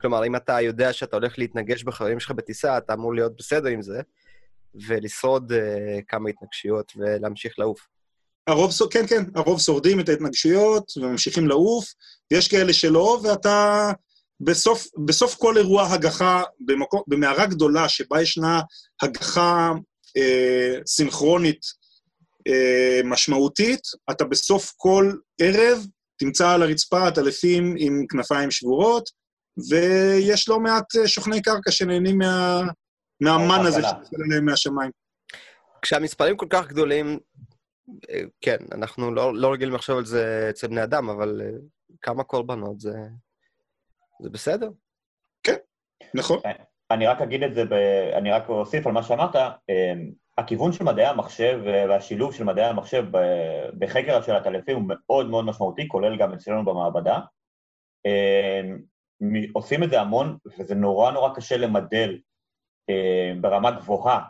כלומר, אם אתה יודע שאתה הולך להתנגש בחברים שלך בטיסה, אתה אמור להיות בסדר עם זה, ולשרוד אה, כמה התנגשויות ולהמשיך לעוף. הרוב, כן, כן, הרוב שורדים את ההתנגשויות וממשיכים לעוף, ויש כאלה שלא, ואתה בסוף, בסוף כל אירוע הגחה, במקום, במערה גדולה שבה ישנה הגחה אה, סינכרונית אה, משמעותית, אתה בסוף כל ערב תמצא על הרצפה עטלפים עם כנפיים שבורות, ויש לא מעט אה, שוכני קרקע שנהנים מה, מהמן הזה שנופל עליהם מהשמיים. כשהמספרים כל כך גדולים, כן, אנחנו לא, לא רגילים לחשוב על זה אצל בני אדם, אבל אה, כמה קורבנות זה, זה בסדר. כן, נכון. אה, אני רק אגיד את זה, ב... אני רק אוסיף על מה שאמרת, אה, הכיוון של מדעי המחשב והשילוב של מדעי המחשב בחקר של הטלפים הוא מאוד מאוד משמעותי, כולל גם אצלנו במעבדה. עושים את זה המון, וזה נורא נורא קשה למדל ברמה גבוהה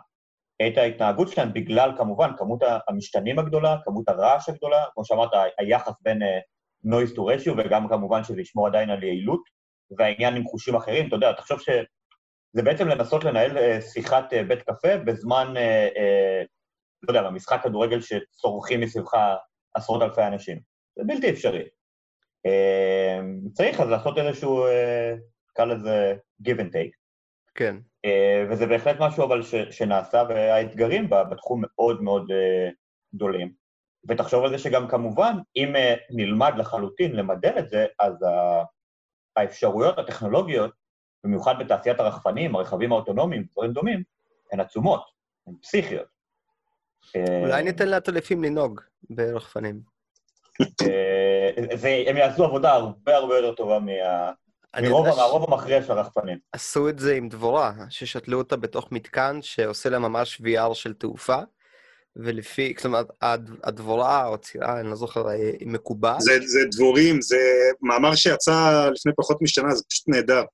את ההתנהגות שלהם בגלל כמובן כמות המשתנים הגדולה, כמות הרעש הגדולה, כמו שאמרת, היחס בין uh, noise to ratio וגם כמובן שזה ישמור עדיין על יעילות, והעניין עם חושים אחרים, אתה יודע, תחשוב שזה בעצם לנסות לנהל uh, שיחת uh, בית קפה בזמן, uh, לא יודע, במשחק כדורגל שצורכים מסביבך עשרות אלפי אנשים. זה בלתי אפשרי. צריך אז לעשות איזשהו, נקרא לזה give and take. כן. אה, וזה בהחלט משהו אבל ש, שנעשה, והאתגרים בתחום מאוד מאוד אה, גדולים. ותחשוב על זה שגם כמובן, אם אה, נלמד לחלוטין למדל את זה, אז האפשרויות הטכנולוגיות, במיוחד בתעשיית הרחפנים, הרכבים האוטונומיים, דברים דומים, הן עצומות, הן פסיכיות. אולי ניתן לעטלפים לנהוג ברחפנים. הם יעשו עבודה הרבה הרבה יותר טובה מה... מרוב. מהרוב המכריע של הרחפנים. עשו את זה עם דבורה, ששתלו אותה בתוך מתקן שעושה לה ממש VR של תעופה, ולפי, כלומר, הדבורה או הצירה, אני לא זוכר, היא מקובעת? זה, זה דבורים, זה מאמר שיצא לפני פחות משנה, זה פשוט נהדר.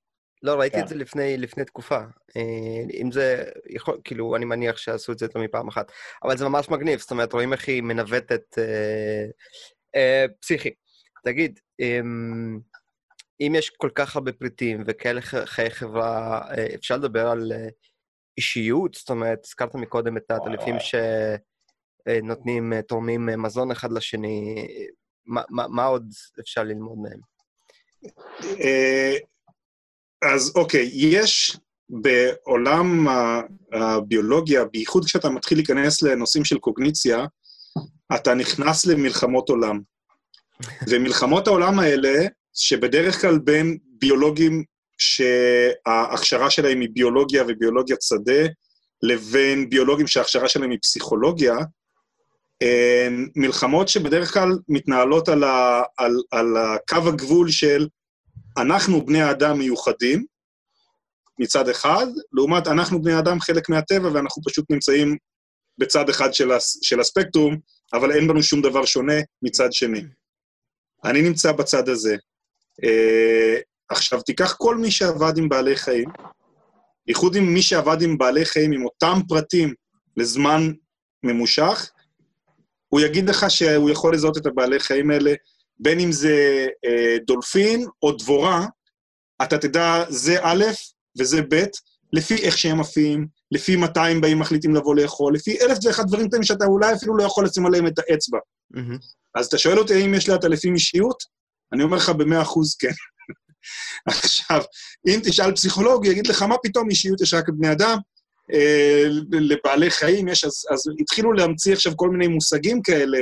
לא, ראיתי כן. את זה לפני, לפני תקופה. אה, אם זה יכול, כאילו, אני מניח שעשו את זה יותר מפעם אחת. אבל זה ממש מגניב, זאת אומרת, רואים איך היא מנווטת אה, אה, פסיכי. תגיד, אה, אם יש כל כך הרבה פריטים וכאלה חיי חברה, אה, אפשר לדבר על אה, אישיות? זאת אומרת, הזכרת מקודם את הטלפים שנותנים, אה, תורמים מזון אחד לשני. מה, מה, מה עוד אפשר ללמוד מהם? אז אוקיי, יש בעולם הביולוגיה, בייחוד כשאתה מתחיל להיכנס לנושאים של קוגניציה, אתה נכנס למלחמות עולם. ומלחמות העולם האלה, שבדרך כלל בין ביולוגים שההכשרה שלהם היא ביולוגיה וביולוגיית שדה, לבין ביולוגים שההכשרה שלהם היא פסיכולוגיה, מלחמות שבדרך כלל מתנהלות על, ה, על, על הקו הגבול של אנחנו בני האדם מיוחדים, מצד אחד, לעומת אנחנו בני האדם חלק מהטבע ואנחנו פשוט נמצאים בצד אחד של, הס, של הספקטרום, אבל אין בנו שום דבר שונה מצד שני. אני נמצא בצד הזה. Uh, עכשיו, תיקח כל מי שעבד עם בעלי חיים, בייחוד עם מי שעבד עם בעלי חיים עם אותם פרטים לזמן ממושך, הוא יגיד לך שהוא יכול לזהות את הבעלי חיים האלה בין אם זה אה, דולפין או דבורה, אתה תדע זה א' וזה ב', לפי איך שהם עפים, לפי מתי הם באים מחליטים לבוא לאכול, לפי אלף ואחד דברים קטנים שאתה אולי אפילו לא יכול לשים עליהם את האצבע. Mm-hmm. אז אתה שואל אותי האם יש לעטלפים אישיות? אני אומר לך במאה אחוז כן. עכשיו, אם תשאל פסיכולוג, הוא יגיד לך, מה פתאום אישיות יש רק לבני אדם? אה, לבעלי חיים יש, אז, אז התחילו להמציא עכשיו כל מיני מושגים כאלה,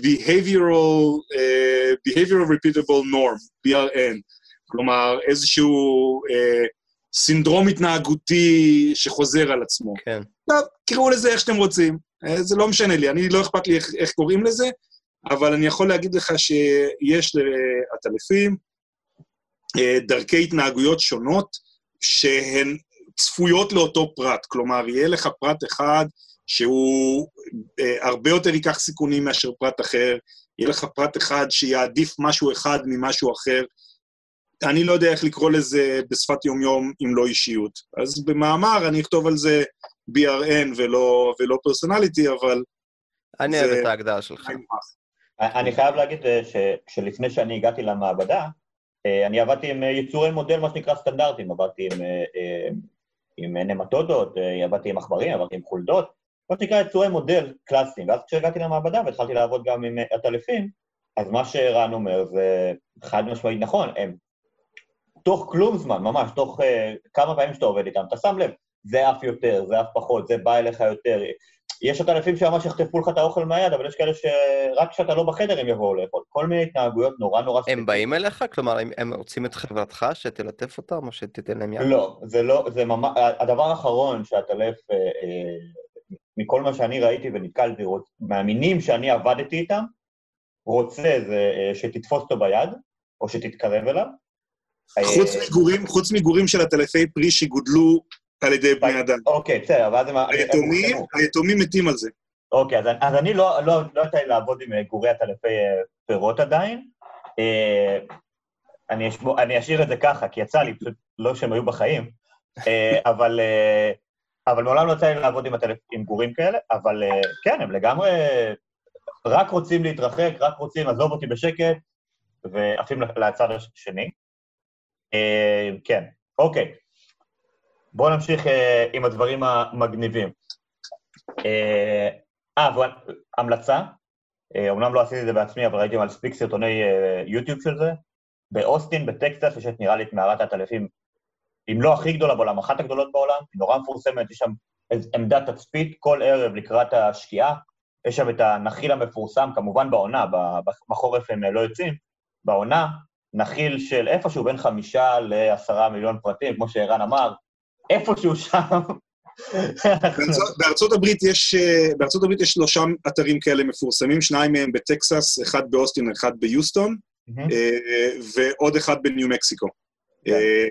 behavioral, uh, behavioral repeatable norm, BRN, כלומר איזשהו uh, סינדרום התנהגותי שחוזר על עצמו. כן. טוב, קראו לזה איך שאתם רוצים, uh, זה לא משנה לי, אני לא אכפת לי איך, איך קוראים לזה, אבל אני יכול להגיד לך שיש לעטלפים uh, דרכי התנהגויות שונות שהן צפויות לאותו פרט. כלומר, יהיה לך פרט אחד שהוא אה, הרבה יותר ייקח סיכונים מאשר פרט אחר, יהיה לך פרט אחד שיעדיף משהו אחד ממשהו אחר. אני לא יודע איך לקרוא לזה בשפת יומיום אם לא אישיות. אז במאמר אני אכתוב על זה BRN ולא, ולא פרסונליטי, אבל... אני אוהב את ההגדרה שלך. אני חייב להגיד אה, שלפני שאני הגעתי למעבדה, אה, אני עבדתי עם יצורי מודל, מה שנקרא סטנדרטים, עבדתי עם, עם נמטודות, עבדתי עם עכברים, עבדתי עם חולדות, מה שנקרא יצורי מודל קלאסיים. ואז כשהגעתי למעבדה והתחלתי לעבוד גם עם עטלפים, אז מה שרן אומר זה חד משמעית נכון, הם תוך כלום זמן, ממש, תוך uh, כמה פעמים שאתה עובד איתם, אתה שם לב, זה אף יותר, זה אף פחות, זה בא אליך יותר. יש עטלפים שממש יחטפו לך את האוכל מהיד, אבל יש כאלה שרק כשאתה לא בחדר הם יבואו לאכול. כל מיני התנהגויות נורא נורא... הם באים אליך? כלומר, הם, הם רוצים את חברתך, שתלטף אותם או שתיתן להם יד? לא, זה לא, זה ממש... הדבר האחרון שהטלף אה, אה, מכל מה שאני ראיתי ונתקלתי, מאמינים שאני עבדתי איתם, רוצה זה אה, שתתפוס אותו ביד, או שתתקרב אליו. חוץ אה, מגורים, חוץ מגורים של הטלפי פרי שגודלו על ידי בני אדם. אוקיי, בסדר, ואז הם... היתומים, היתומים מתים על זה. אוקיי, אז, אז אני לא, לא, לא יצא לי לעבוד עם אה, גורי הטלפי פירות עדיין. אני, אשבור, אני אשאיר את זה ככה, כי יצא לי, פשוט לא שהם היו בחיים, אבל אבל מעולם לא יצא לי לעבוד עם, הטלפ... עם גורים כאלה, אבל כן, הם לגמרי רק רוצים להתרחק, רק רוצים לעזוב אותי בשקט, ועפים לצד השני. כן, אוקיי. בואו נמשיך uh, עם הדברים המגניבים. אה, uh, המלצה, uh, אומנם לא עשיתי את זה בעצמי, אבל ראיתי מספיק סרטוני uh, יוטיוב של זה. באוסטין, בטקסס, יש את נראה לי את מערת העטלפים אם לא הכי גדולה בעולם, אחת הגדולות בעולם, היא נורא מפורסמת, יש שם עמדת תצפית כל ערב לקראת השקיעה, יש שם את הנחיל המפורסם, כמובן בעונה, בחורף הם לא יוצאים, בעונה, נחיל של איפשהו בין חמישה לעשרה מיליון פרטים, כמו שערן אמר, איפשהו שם. בארצות הברית יש, בארצות הברית יש שלושה אתרים כאלה מפורסמים, שניים מהם בטקסס, אחד באוסטין, אחד ביוסטון, אה, ועוד אחד בניו מקסיקו. כן. אה,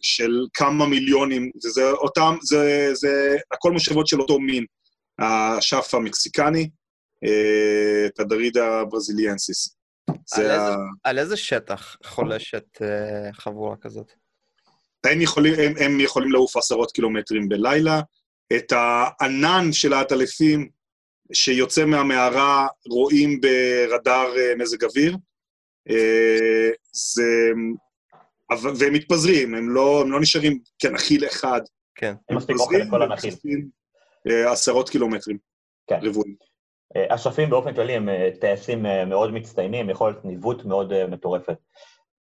של כמה מיליונים, זה, זה אותם, זה, זה הכל מושבות של אותו מין. האשף המקסיקני, אה, תדרידה ברזיליאנסיס. על זה איזה- ה... על איזה שטח חולשת אה, חבורה כזאת? הם יכולים, הם, הם יכולים לעוף עשרות קילומטרים בלילה. את הענן של העטלפים שיוצא מהמערה רואים ברדאר אה, מזג אוויר. אה, זה... אבל- והם מתפזרים, הם לא, הם לא נשארים כנחיל אחד. כן. אין מספיק אוכל לכל הנחיל. אה, עשרות קילומטרים כן. רבועים. אשפים באופן כללי הם טייסים מאוד מצטיינים, יכולת ניווט מאוד מטורפת.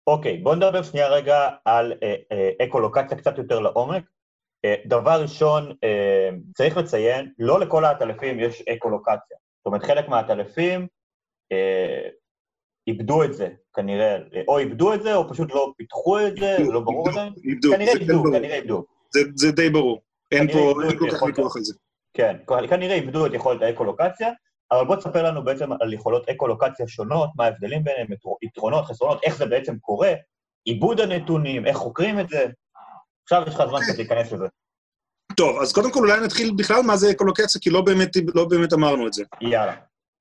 אוקיי, בואו נדבר שנייה רגע על אה, אה, אקולוקציה קצת יותר לעומק. אה, דבר ראשון, אה, צריך לציין, לא לכל העטלפים יש אקולוקציה. זאת אומרת, חלק מהעטלפים אה, איבדו את זה, כנראה, אה, או איבדו את זה, או פשוט לא פיתחו את זה, לא ברור איבדו, עדיין. איבדו, כנראה זה איבדו. כנראה איבדו. זה, זה די ברור. אין פה, איבדו אין כל כך ויכוח על זה. כן, כנראה איבדו את יכולת האקולוקציה, אבל בוא תספר לנו בעצם על יכולות אקולוקציה שונות, מה ההבדלים ביניהם, יתר- יתרונות, חסרונות, איך זה בעצם קורה, עיבוד הנתונים, איך חוקרים את זה. עכשיו יש לך זמן קצת להיכנס לזה. טוב, אז קודם כל אולי נתחיל בכלל מה זה אקולוקציה, כי לא באמת, לא באמת אמרנו את זה. יאללה.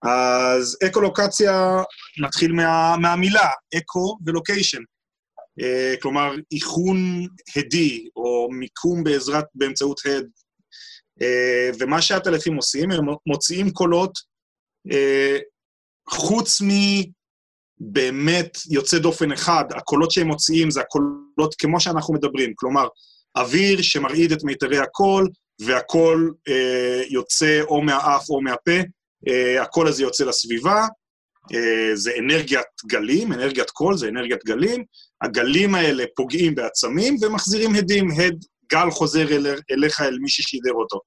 אז אקולוקציה, נתחיל מה, מהמילה, אקו ולוקיישן. אה, כלומר, איכון הדי, או מיקום בעזרת, באמצעות הד. אה, ומה שהטלפים עושים, הם מוציאים קולות, חוץ מבאמת יוצא דופן אחד, הקולות שהם מוציאים זה הקולות כמו שאנחנו מדברים, כלומר, אוויר שמרעיד את מיתרי הקול, והקול אה, יוצא או מהאף או מהפה, uh, הקול הזה יוצא לסביבה, uh, זה אנרגיית גלים, אנרגיית קול זה אנרגיית גלים, הגלים האלה פוגעים בעצמים ומחזירים הדים, הד, גל חוזר אל, אליך, אל מי ששידר אותו.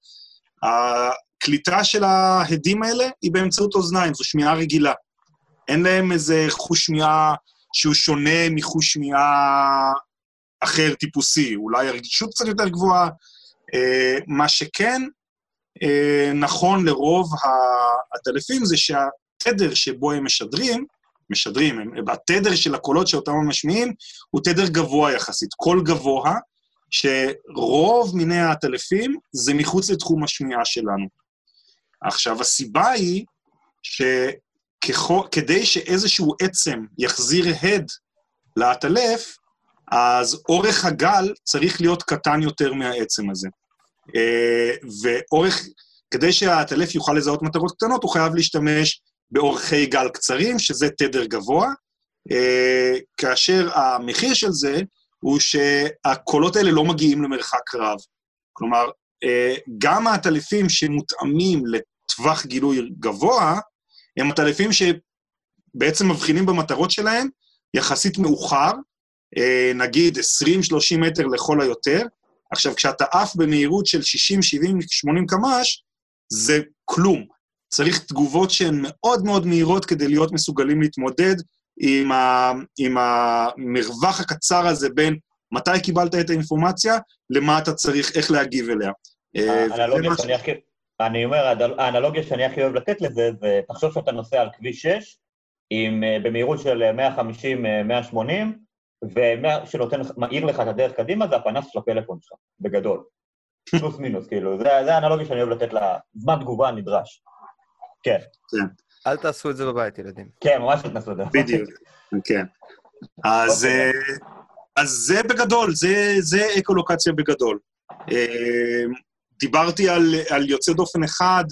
הקליטה של ההדים האלה היא באמצעות אוזניים, זו שמיעה רגילה. אין להם איזה חוש שמיעה שהוא שונה מחוש שמיעה אחר טיפוסי, אולי הרגישות קצת יותר גבוהה. Uh, מה שכן, אה, נכון לרוב העטלפים זה שהתדר שבו הם משדרים, משדרים, הם, התדר של הקולות שאותם הם משמיעים, הוא תדר גבוה יחסית, קול גבוה, שרוב מיני העטלפים זה מחוץ לתחום השמיעה שלנו. עכשיו, הסיבה היא שכדי שאיזשהו עצם יחזיר הד לעטלף, אז אורך הגל צריך להיות קטן יותר מהעצם הזה. אה, ואורך, כדי שהעטלף יוכל לזהות מטרות קטנות, הוא חייב להשתמש באורכי גל קצרים, שזה תדר גבוה, אה, כאשר המחיר של זה הוא שהקולות האלה לא מגיעים למרחק רב. כלומר, גם העטלפים שמותאמים לטווח גילוי גבוה, הם עטלפים שבעצם מבחינים במטרות שלהם יחסית מאוחר, נגיד 20-30 מטר לכל היותר, עכשיו, כשאתה עף במהירות של 60, 70, 80 קמ"ש, זה כלום. צריך תגובות שהן מאוד מאוד מהירות כדי להיות מסוגלים להתמודד עם, ה, עם המרווח הקצר הזה בין מתי קיבלת את האינפורמציה, למה אתה צריך, איך להגיב אליה. אה, האנלוגיה שאני הכי... אני אומר, האנלוגיה שאני הכי אוהב לתת לזה, זה תחשוב שאתה נוסע על כביש 6, עם, במהירות של 150-180, ומה שנותן, מאיר לך את הדרך קדימה זה הפנס של הפלאפון שלך, בגדול. פלוס מינוס, כאילו, זה, זה האנלוגיה שאני אוהב לתת לה זמן תגובה נדרש. כן. כן. אל תעשו את זה בבית, ילדים. כן, ממש תתנסו את זה. בדיוק, כן. אז, אוקיי. אז זה בגדול, זה, זה אקולוקציה בגדול. דיברתי על, על יוצא דופן אחד,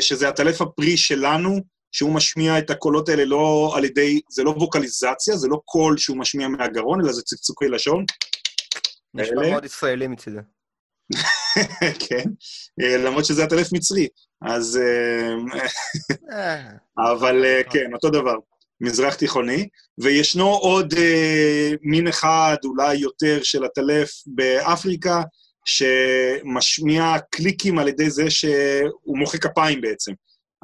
שזה הטלף הפרי שלנו, שהוא משמיע את הקולות האלה לא על ידי, זה לא ווקליזציה, זה לא קול שהוא משמיע מהגרון, אלא זה צקצוקי לשון. נשמע אלה. מאוד ישראלי מצידה. כן, אה, למרות שזה הטלף מצרי, אז... אה, אה, אבל אה, כן, אותו דבר, מזרח תיכוני. וישנו עוד אה, מין אחד, אולי יותר, של הטלף באפריקה, שמשמיע קליקים על ידי זה שהוא מוחא כפיים בעצם.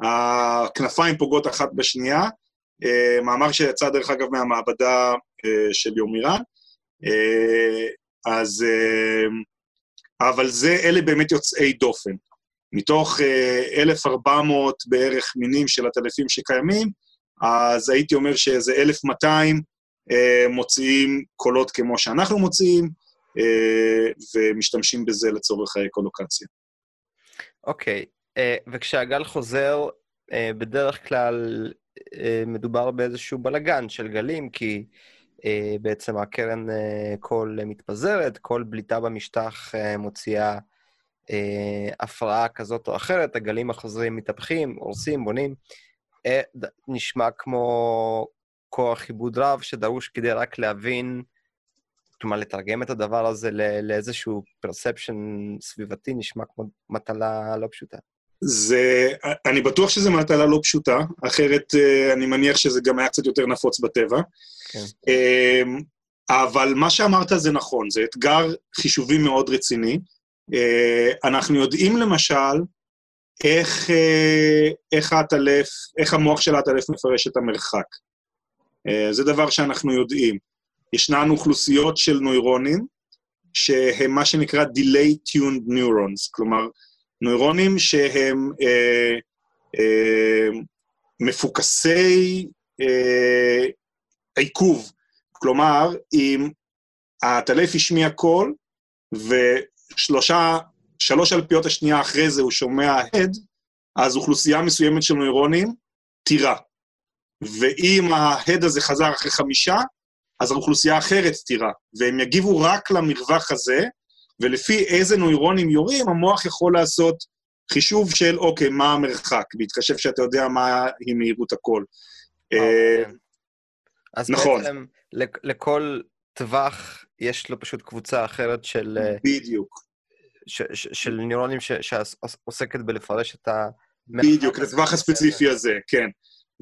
הכנפיים פוגעות אחת בשנייה, אה, מאמר שיצא דרך אגב מהמעבדה אה, של יומירן. אה, אז... אה, אבל זה, אלה באמת יוצאי דופן. מתוך אה, 1,400 בערך מינים של הטלפים שקיימים, אז הייתי אומר שאיזה 1,200 אה, מוציאים קולות כמו שאנחנו מוציאים, אה, ומשתמשים בזה לצורך האקולוקציה. אוקיי, אה, וכשהגל חוזר, אה, בדרך כלל אה, מדובר באיזשהו בלגן של גלים, כי בעצם הקרן קול מתפזרת, כל בליטה במשטח מוציאה הפרעה כזאת או אחרת, הגלים החוזרים מתהפכים, הורסים, בונים. נשמע כמו כוח עיבוד רב שדרוש כדי רק להבין, כלומר, לתרגם את הדבר הזה לאיזשהו פרספשן סביבתי, נשמע כמו מטלה לא פשוטה. זה, אני בטוח שזו מטלה לא פשוטה, אחרת אה, אני מניח שזה גם היה קצת יותר נפוץ בטבע. כן. אמ, אבל מה שאמרת זה נכון, זה אתגר חישובי מאוד רציני. אה, אנחנו יודעים למשל איך, אה, איך האטלף, איך המוח של האטלף מפרש את המרחק. זה דבר שאנחנו יודעים. ישנן אוכלוסיות של נוירונים, שהם מה שנקרא delay tuned neurons, כלומר, נוירונים שהם אה, אה, מפוקסי אה, עיכוב. כלומר, אם הטלף השמיע קול, ושלושה, שלוש אלפיות השנייה אחרי זה הוא שומע הד, אז אוכלוסייה מסוימת של נוירונים תירה. ואם ההד הזה חזר אחרי חמישה, אז האוכלוסייה אחרת תירה. והם יגיבו רק למרווח הזה, ולפי איזה נוירונים יורים, המוח יכול לעשות חישוב של, אוקיי, מה המרחק, בהתחשב שאתה יודע מה היא מהירות הקול. אה, אוקיי. אז נכון. בעצם לכל טווח יש לו פשוט קבוצה אחרת של... אה. של נוירונים שעוסקת בלפרש את ה... בדיוק, את הטווח הספציפי הזה, כן.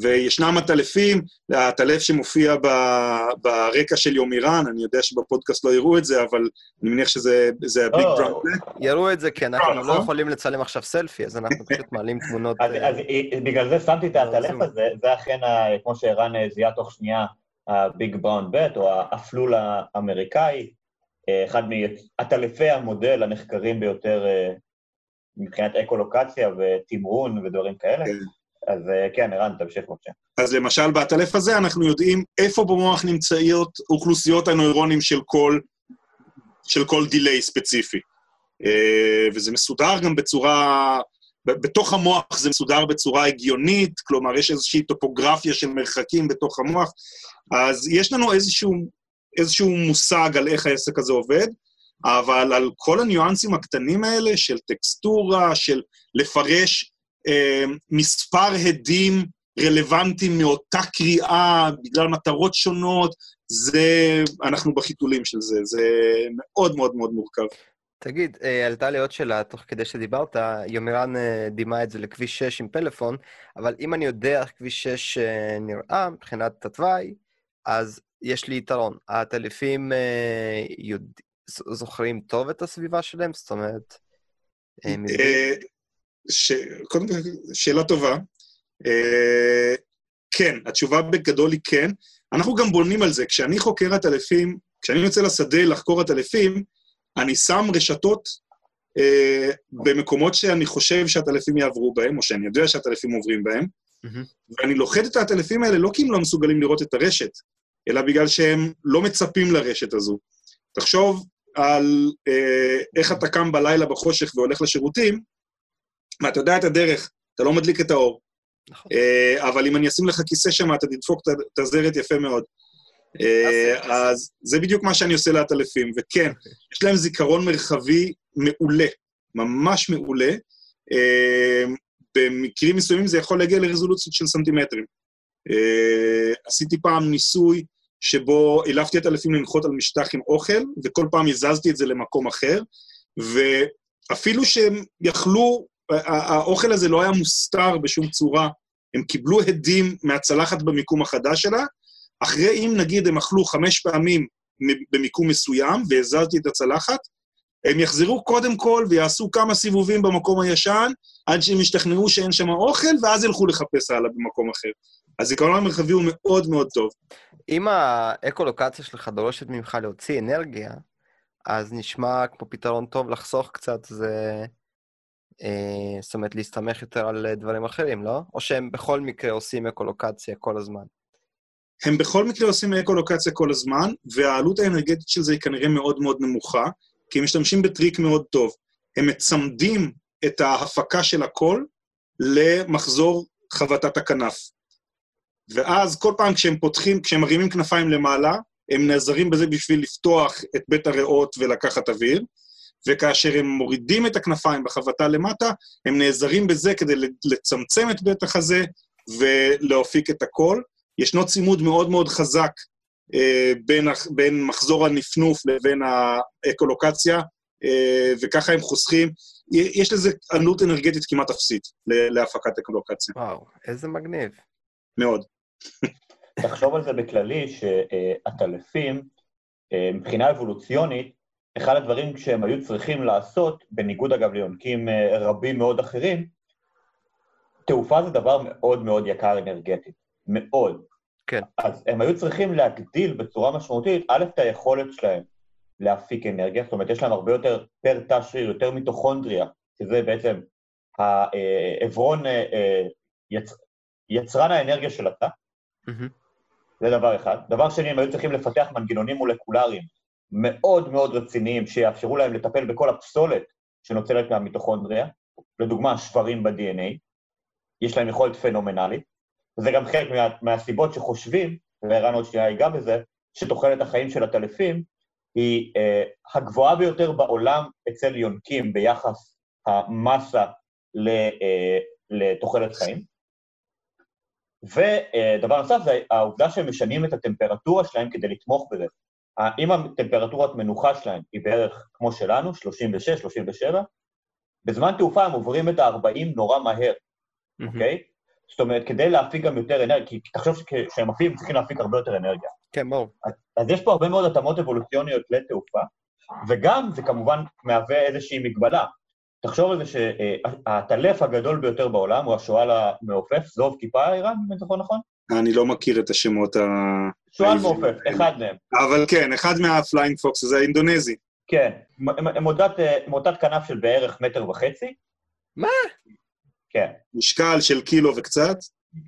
וישנם עטלפים, העטלף שמופיע ב, ברקע של יומירן, אני יודע שבפודקאסט לא יראו את זה, אבל אני מניח שזה הביג לא, דראם. יראו את זה, כי אנחנו לא נכון. יכולים לצלם עכשיו סלפי, אז אנחנו פשוט מעלים תמונות... אז אה, בגלל זה שמתי את העטלף הזה, זה אכן, כמו שערן אה, זיהה תוך שנייה, הביג בראון בט, או האפלול האמריקאי, אה, אחד מעטלפי המודל הנחקרים ביותר מבחינת אקולוקציה ותמרון ודברים כאלה. כן. אז אה, כן, ערן, תמשיך בבקשה. אז למשל, באטלף הזה אנחנו יודעים איפה במוח נמצאות אוכלוסיות הנוירונים של כל, של כל דיליי ספציפי. אה, וזה מסודר גם בצורה... בתוך המוח זה מסודר בצורה הגיונית, כלומר, יש איזושהי טופוגרפיה של מרחקים בתוך המוח, אז יש לנו איזשהו, איזשהו מושג על איך העסק הזה עובד, אבל על כל הניואנסים הקטנים האלה של טקסטורה, של לפרש אה, מספר הדים רלוונטיים מאותה קריאה, בגלל מטרות שונות, זה, אנחנו בחיתולים של זה, זה מאוד מאוד מאוד מורכב. תגיד, אה, עלתה לי עוד שאלה תוך כדי שדיברת, יומירן אה, דימה את זה לכביש 6 עם פלאפון, אבל אם אני יודע איך כביש 6 נראה מבחינת התוואי, אז יש לי יתרון. הטלפים יודע... זוכרים טוב את הסביבה שלהם? זאת אומרת, הם יודעים... ש... קודם כל, שאלה טובה. Uh, כן, התשובה בגדול היא כן. אנחנו גם בונים על זה. כשאני חוקר עטלפים, כשאני יוצא לשדה לחקור עטלפים, אני שם רשתות uh, במקומות שאני חושב שהעטלפים יעברו בהם, או שאני יודע שהעטלפים עוברים בהם, mm-hmm. ואני לוכד את העטלפים האלה לא כי הם לא מסוגלים לראות את הרשת, אלא בגלל שהם לא מצפים לרשת הזו. תחשוב על uh, איך אתה קם בלילה בחושך והולך לשירותים, מה, אתה יודע את הדרך, אתה לא מדליק את האור. נכון. אה, אבל אם אני אשים לך כיסא שם, אתה תדפוק את הזרת יפה מאוד. אה, אז זה בדיוק מה שאני עושה לעטלפים, וכן, אוקיי. יש להם זיכרון מרחבי מעולה, ממש מעולה. אה, במקרים מסוימים זה יכול להגיע לרזולוציות של סנטימטרים. עשיתי פעם ניסוי שבו העלפתי את אלפים לנחות על משטח עם אוכל, וכל פעם הזזתי את זה למקום אחר, ואפילו שהם יכלו האוכל הזה לא היה מוסתר בשום צורה. הם קיבלו הדים מהצלחת במיקום החדש שלה, אחרי אם נגיד הם אכלו חמש פעמים במיקום מסוים והזרתי את הצלחת, הם יחזרו קודם כל ויעשו כמה סיבובים במקום הישן, עד שהם ישתכנעו שאין שם אוכל, ואז ילכו לחפש הלאה במקום אחר. הזיכרון המרחבי הוא מאוד מאוד טוב. אם האקולוקציה שלך דורשת ממך להוציא אנרגיה, אז נשמע כמו פתרון טוב לחסוך קצת, זה אה, זאת אומרת, להסתמך יותר על דברים אחרים, לא? או שהם בכל מקרה עושים אקולוקציה כל הזמן? הם בכל מקרה עושים אקולוקציה כל הזמן, והעלות האנרגטית של זה היא כנראה מאוד מאוד נמוכה, כי הם משתמשים בטריק מאוד טוב. הם מצמדים את ההפקה של הקול למחזור חבטת הכנף. ואז כל פעם כשהם פותחים, כשהם מרימים כנפיים למעלה, הם נעזרים בזה בשביל לפתוח את בית הריאות ולקחת אוויר, וכאשר הם מורידים את הכנפיים בחבטה למטה, הם נעזרים בזה כדי לצמצם את בית החזה ולהופיק את הקול. ישנו צימוד מאוד מאוד חזק אה, בין, בין מחזור הנפנוף לבין האקולוקציה, אה, וככה הם חוסכים. יש לזה עלות אנרגטית כמעט אפסית להפקת אקולוקציה. וואו, איזה מגניב. מאוד. תחשוב על זה בכללי, שעטלפים, אה, מבחינה אבולוציונית, אחד הדברים שהם היו צריכים לעשות, בניגוד אגב ליונקים אה, רבים מאוד אחרים, תעופה זה דבר מאוד מאוד יקר אנרגטית, מאוד. כן. אז הם היו צריכים להגדיל בצורה משמעותית, א', את היכולת שלהם להפיק אנרגיה, זאת אומרת, יש להם הרבה יותר פר תא שריר, יותר מיטוכונדריה, שזה בעצם העברון, אה, יצ... יצרן האנרגיה של התא. זה דבר אחד. דבר שני, הם היו צריכים לפתח מנגנונים מולקולריים מאוד מאוד רציניים, שיאפשרו להם לטפל בכל הפסולת שנוצרת מהמיטוכונדריה, לדוגמה, שברים ב-DNA, יש להם יכולת פנומנלית, וזה גם חלק מה, מהסיבות שחושבים, וערן עוד שנייה ייגע בזה, שתוחלת החיים של הטלפים היא אה, הגבוהה ביותר בעולם אצל יונקים ביחס המסה אה, לתוחלת חיים. ודבר נוסף זה העובדה שהם משנים את הטמפרטורה שלהם כדי לתמוך בזה. אם הטמפרטורת מנוחה שלהם היא בערך כמו שלנו, 36, 37, בזמן תעופה הם עוברים את ה-40 נורא מהר, אוקיי? Mm-hmm. Okay? זאת אומרת, כדי להפיק גם יותר אנרגיה, כי תחשוב שכשהם עפים צריכים להפיק הרבה יותר אנרגיה. כן, ברור. אז, אז יש פה הרבה מאוד התאמות אבולוציוניות לתעופה, וגם זה כמובן מהווה איזושהי מגבלה. תחשוב על זה שהעטלף הגדול ביותר בעולם הוא השועל המעופף, זוב כיפה איראן, אם אני זוכר נכון? אני לא מכיר את השמות ה... שועל מעופף, אחד מהם. אבל כן, אחד מה flying foxes האינדונזי. כן, הם מוטת כנף של בערך מטר וחצי. מה? כן. משקל של קילו וקצת?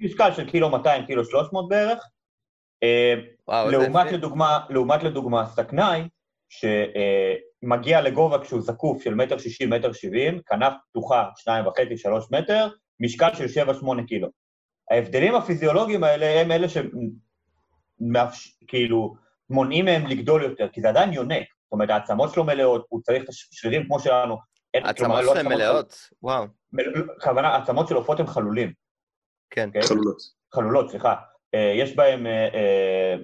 משקל של קילו 200, קילו 300 בערך. אה, וואו, לעומת לדוגמה, לעומת לדוגמה סכנאי, שמגיע לגובה כשהוא זקוף של מטר שישים, מטר שבעים, כנף פתוחה, שניים וחצי, שלוש מטר, משקל של שבע, שמונה קילו. ההבדלים הפיזיולוגיים האלה הם אלה שכאילו מונעים מהם לגדול יותר, כי זה עדיין יונק. זאת אומרת, העצמות שלו מלאות, הוא צריך את השרירים כמו שלנו. העצמות לא שלהם מלאות? וואו. הכוונה, העצמות של עופות הם חלולים. כן. אוקיי? חלולות. חלולות, סליחה. אה, יש בהם אה, אה,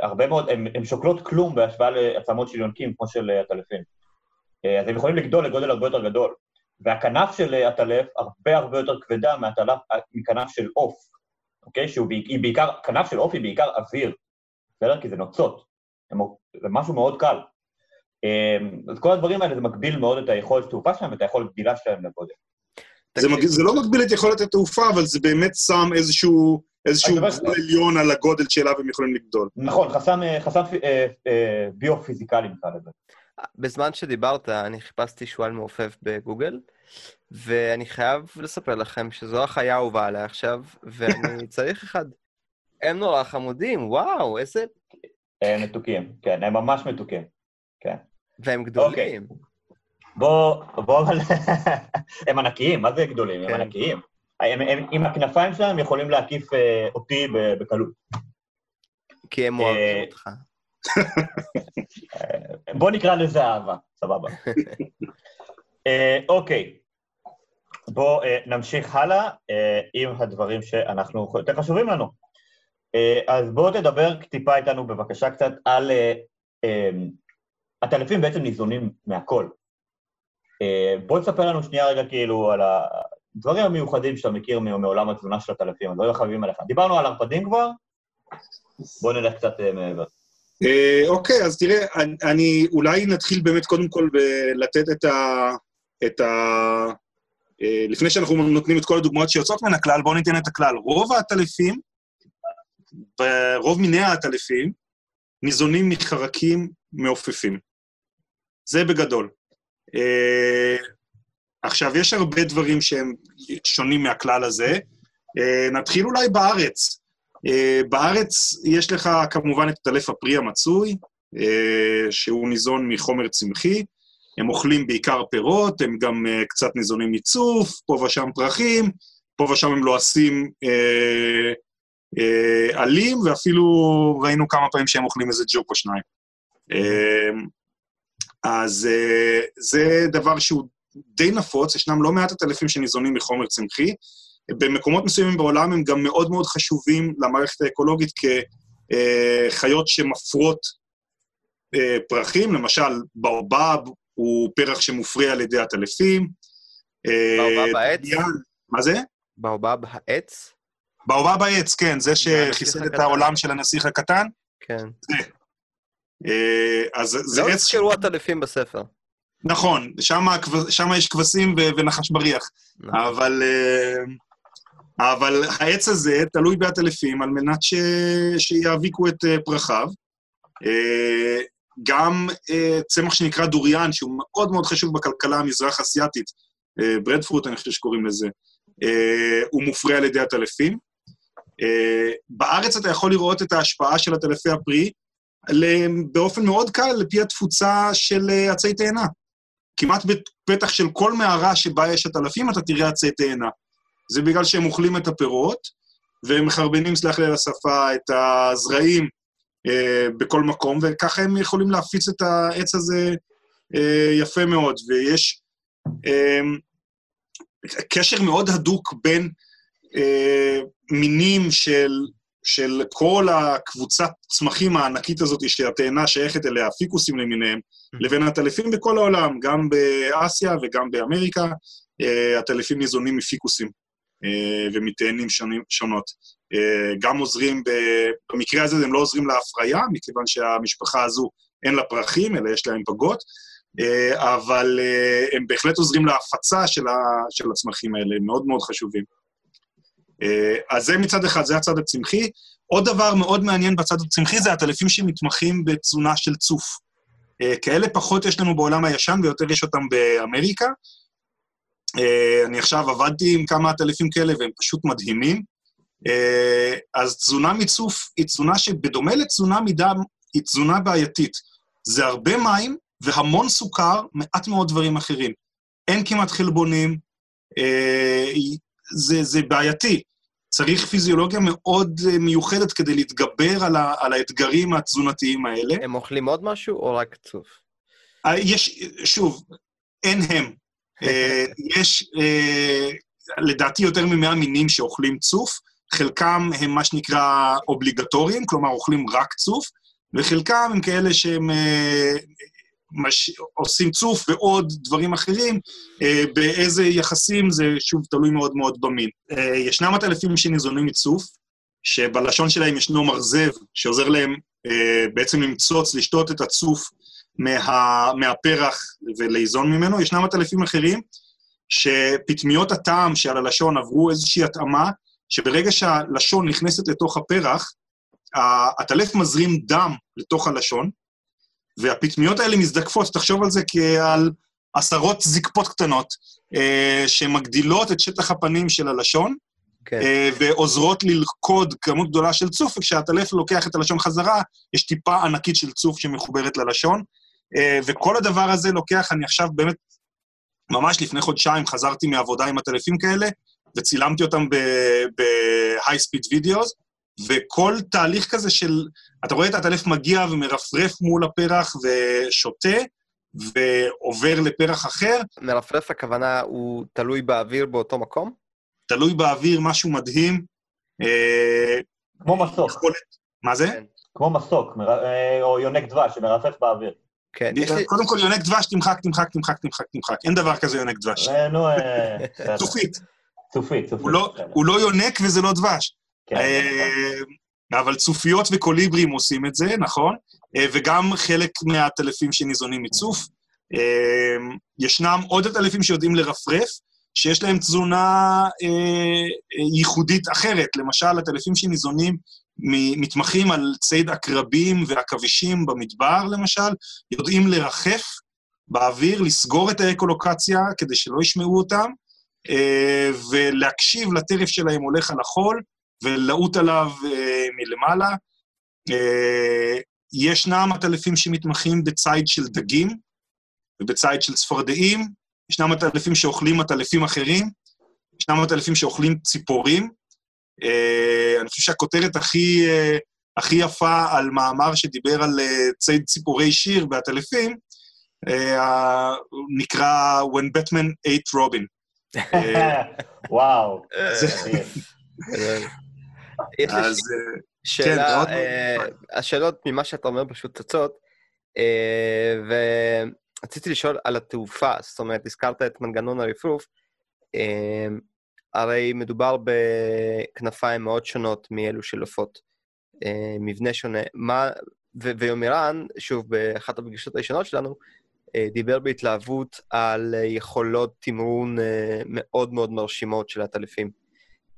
הרבה מאוד, הן שוקלות כלום בהשוואה לעצמות של יונקים, כמו של עטלפים. אז הם יכולים לגדול לגודל הרבה יותר גדול. והכנף של עטלף הרבה הרבה יותר כבדה מכנף של עוף, אוקיי? שהיא בעיקר, כנף של עוף היא בעיקר אוויר, בסדר? כי זה נוצות. זה משהו מאוד קל. אז כל הדברים האלה, זה מגביל מאוד את היכולת תעופה שלהם ואת היכולת גדילה שלהם לגודל. זה, מג... זה לא מגביל את יכולת התעופה, אבל זה באמת שם איזשהו, איזשהו גבול עליון על הגודל שאליו הם יכולים לגדול. נכון, חסם, אה, חסם אה, אה, ביו-פיזיקלי נקרא לזה. בזמן שדיברת, אני חיפשתי שועל מעופף בגוגל, ואני חייב לספר לכם שזו החיה האהובה עליי עכשיו, ואני צריך אחד. הם נורא חמודים, וואו, איזה... הם מתוקים, כן, הם ממש מתוקים, כן. והם גדולים. Okay. אוקיי. בוא, בוא, הם ענקיים, מה זה גדולים? הם כן. ענקיים. הם, הם, עם הכנפיים שלהם יכולים להקיף אה, אותי בקלות. כי הם אוהבים אה, אותך. אה, בוא נקרא לזה אהבה, סבבה. אה, אוקיי, בואו אה, נמשיך הלאה אה, עם הדברים שאנחנו, יותר חשובים לנו. אה, אז בואו תדבר טיפה איתנו בבקשה קצת על... אה, אה, הטלפים בעצם ניזונים מהכל. אה, בוא תספר לנו שנייה רגע כאילו על הדברים המיוחדים שאתה מכיר מעולם התזונה של הטלפים, הדברים החביבים עליך. דיברנו על ערפדים כבר, בוא נלך קצת אה, מעבר. אה, אוקיי, אז תראה, אני אולי נתחיל באמת קודם כל בלתת את ה... את ה... לפני שאנחנו נותנים את כל הדוגמאות שיוצאות מן הכלל, בואו ניתן את הכלל. רוב העטלפים, רוב מיני העטלפים, ניזונים מחרקים מעופפים. זה בגדול. עכשיו, יש הרבה דברים שהם שונים מהכלל הזה. Uh, נתחיל אולי בארץ. Uh, בארץ יש לך כמובן את הטלף הפרי המצוי, uh, שהוא ניזון מחומר צמחי. הם אוכלים בעיקר פירות, הם גם קצת ניזונים מצוף, פה ושם פרחים, פה ושם הם לועסים עלים, ואפילו ראינו כמה פעמים שהם אוכלים איזה ג'וק או שניים. אז זה דבר שהוא די נפוץ, ישנם לא מעט עטלפים שניזונים מחומר צמחי. במקומות מסוימים בעולם הם גם מאוד מאוד חשובים למערכת האקולוגית כחיות שמפרות פרחים, למשל באובב הוא פרח שמופרה על ידי עטלפים. באובב העץ? מה זה? באובב העץ? באובב העץ, כן, זה שחיסל את העולם של הנסיך הקטן. כן. זה. אז זה לא עץ... הזכרו עטלפים בספר. נכון, שם יש כבשים ונחש בריח. נכון. אבל, אבל העץ הזה תלוי בעטלפים על מנת ש, שיאביקו את פרחיו. גם צמח שנקרא דוריאן, שהוא מאוד מאוד חשוב בכלכלה המזרח-אסייתית, ברדפרוט, אני חושב שקוראים לזה, הוא מופרה על ידי עטלפים. בארץ אתה יכול לראות את ההשפעה של עטלפי הפרי באופן מאוד קל לפי התפוצה של עצי תאנה. כמעט בפתח של כל מערה שבה יש עטלפים, אתה תראה עצי תאנה. זה בגלל שהם אוכלים את הפירות, והם מחרבנים, סלח לי על השפה, את הזרעים אה, בכל מקום, וככה הם יכולים להפיץ את העץ הזה אה, יפה מאוד. ויש אה, קשר מאוד הדוק בין אה, מינים של, של כל הקבוצת צמחים הענקית הזאת שהתאנה שייכת אליה, הפיקוסים למיניהם, לבין הטלפים בכל העולם, גם באסיה וגם באמריקה, הטלפים ניזונים מפיקוסים ומתאנים שונות. גם עוזרים, במקרה הזה הם לא עוזרים להפריה, מכיוון שהמשפחה הזו אין לה פרחים, אלא יש להם פגות, אבל הם בהחלט עוזרים להפצה של הצמחים האלה, הם מאוד מאוד חשובים. אז זה מצד אחד, זה הצד הצמחי. עוד דבר מאוד מעניין בצד הצמחי זה הטלפים שמתמחים בתזונה של צוף. כאלה פחות יש לנו בעולם הישן, ויותר יש אותם באמריקה. אני עכשיו עבדתי עם כמה עטלפים כאלה, והם פשוט מדהימים. אז תזונה מצוף היא תזונה שבדומה לתזונה מדם, היא תזונה בעייתית. זה הרבה מים והמון סוכר, מעט מאוד דברים אחרים. אין כמעט חלבונים, זה, זה בעייתי. צריך פיזיולוגיה מאוד מיוחדת כדי להתגבר על, ה, על האתגרים התזונתיים האלה. הם אוכלים עוד משהו או רק צוף? יש, שוב, אין הם. יש, לדעתי, יותר מ-100 מינים שאוכלים צוף, חלקם הם מה שנקרא אובליגטוריים, כלומר אוכלים רק צוף, וחלקם הם כאלה שהם מש... עושים צוף ועוד דברים אחרים, אה, באיזה יחסים זה שוב תלוי מאוד מאוד במין. אה, ישנם עטלפים שניזונים מצוף, שבלשון שלהם ישנו מרזב שעוזר להם אה, בעצם למצוץ, לשתות את הצוף מה... מהפרח וליזון ממנו. ישנם עטלפים אחרים שפטמיות הטעם שעל הלשון עברו איזושהי התאמה, שברגע שהלשון נכנסת לתוך הפרח, העטלף מזרים דם לתוך הלשון, והפטמיות האלה מזדקפות, תחשוב על זה כעל עשרות זקפות קטנות, אה, שמגדילות את שטח הפנים של הלשון, כן. אה, ועוזרות ללכוד כמות גדולה של צוף, וכשהטלף לוקח את הלשון חזרה, יש טיפה ענקית של צוף שמחוברת ללשון, אה, וכל הדבר הזה לוקח, אני עכשיו באמת, ממש לפני חודשיים חזרתי מעבודה עם הטלפים כאלה, וצילמתי אותם ב-high speed videos, וכל תהליך כזה של, אתה רואה את הטלף מגיע ומרפרף מול הפרח ושותה, ועובר לפרח אחר. מרפרף הכוונה הוא תלוי באוויר באותו מקום? תלוי באוויר, משהו מדהים. אה, כמו מסוק. יכולת... מה זה? כן. כמו מסוק, מר... אה, או יונק דבש שמרפרף באוויר. כן. קודם כל, יונק דבש, תמחק, תמחק, תמחק, תמחק, תמחק. אין דבר כזה יונק דבש. אה, נו, צופית. צופית, צופית. לא- הוא לא יונק וזה לא דבש. כן, אה, אבל צופיות וקוליברים עושים את זה, נכון? אה, וגם חלק מהטלפים שניזונים מצוף. אה, ישנם עוד עטלפים שיודעים לרפרף, שיש להם תזונה ייחודית אחרת. למשל, הטלפים שניזונים מתמחים על ציד עקרבים ועכבישים במדבר, למשל, יודעים לרחף באוויר, לסגור את האקולוקציה כדי שלא ישמעו אותם, ולהקשיב לטרף שלהם הולך על החול, ולעוט עליו אה, מלמעלה. אה, ישנם עטלפים שמתמחים בציד של דגים, ובציד של צפרדעים, ישנם עטלפים שאוכלים עטלפים אחרים, ישנם עטלפים שאוכלים ציפורים. אה, אני חושב שהכותרת הכי, אה, הכי יפה על מאמר שדיבר על אה, ציד ציפורי שיר בעטלפים, אה, נקרא When Batman ate Robin. אה, וואו. יש לי אז שאלה, אה, מאוד. השאלות ממה שאתה אומר פשוט צצות, אה, ורציתי לשאול על התעופה, זאת אומרת, הזכרת את מנגנון הרפרוף, אה, הרי מדובר בכנפיים מאוד שונות מאלו של עופות, אה, מבנה שונה. מה, ו- ויומירן, שוב, באחת הפגישות הראשונות שלנו, אה, דיבר בהתלהבות על יכולות תמרון אה, מאוד מאוד מרשימות של עטלפים.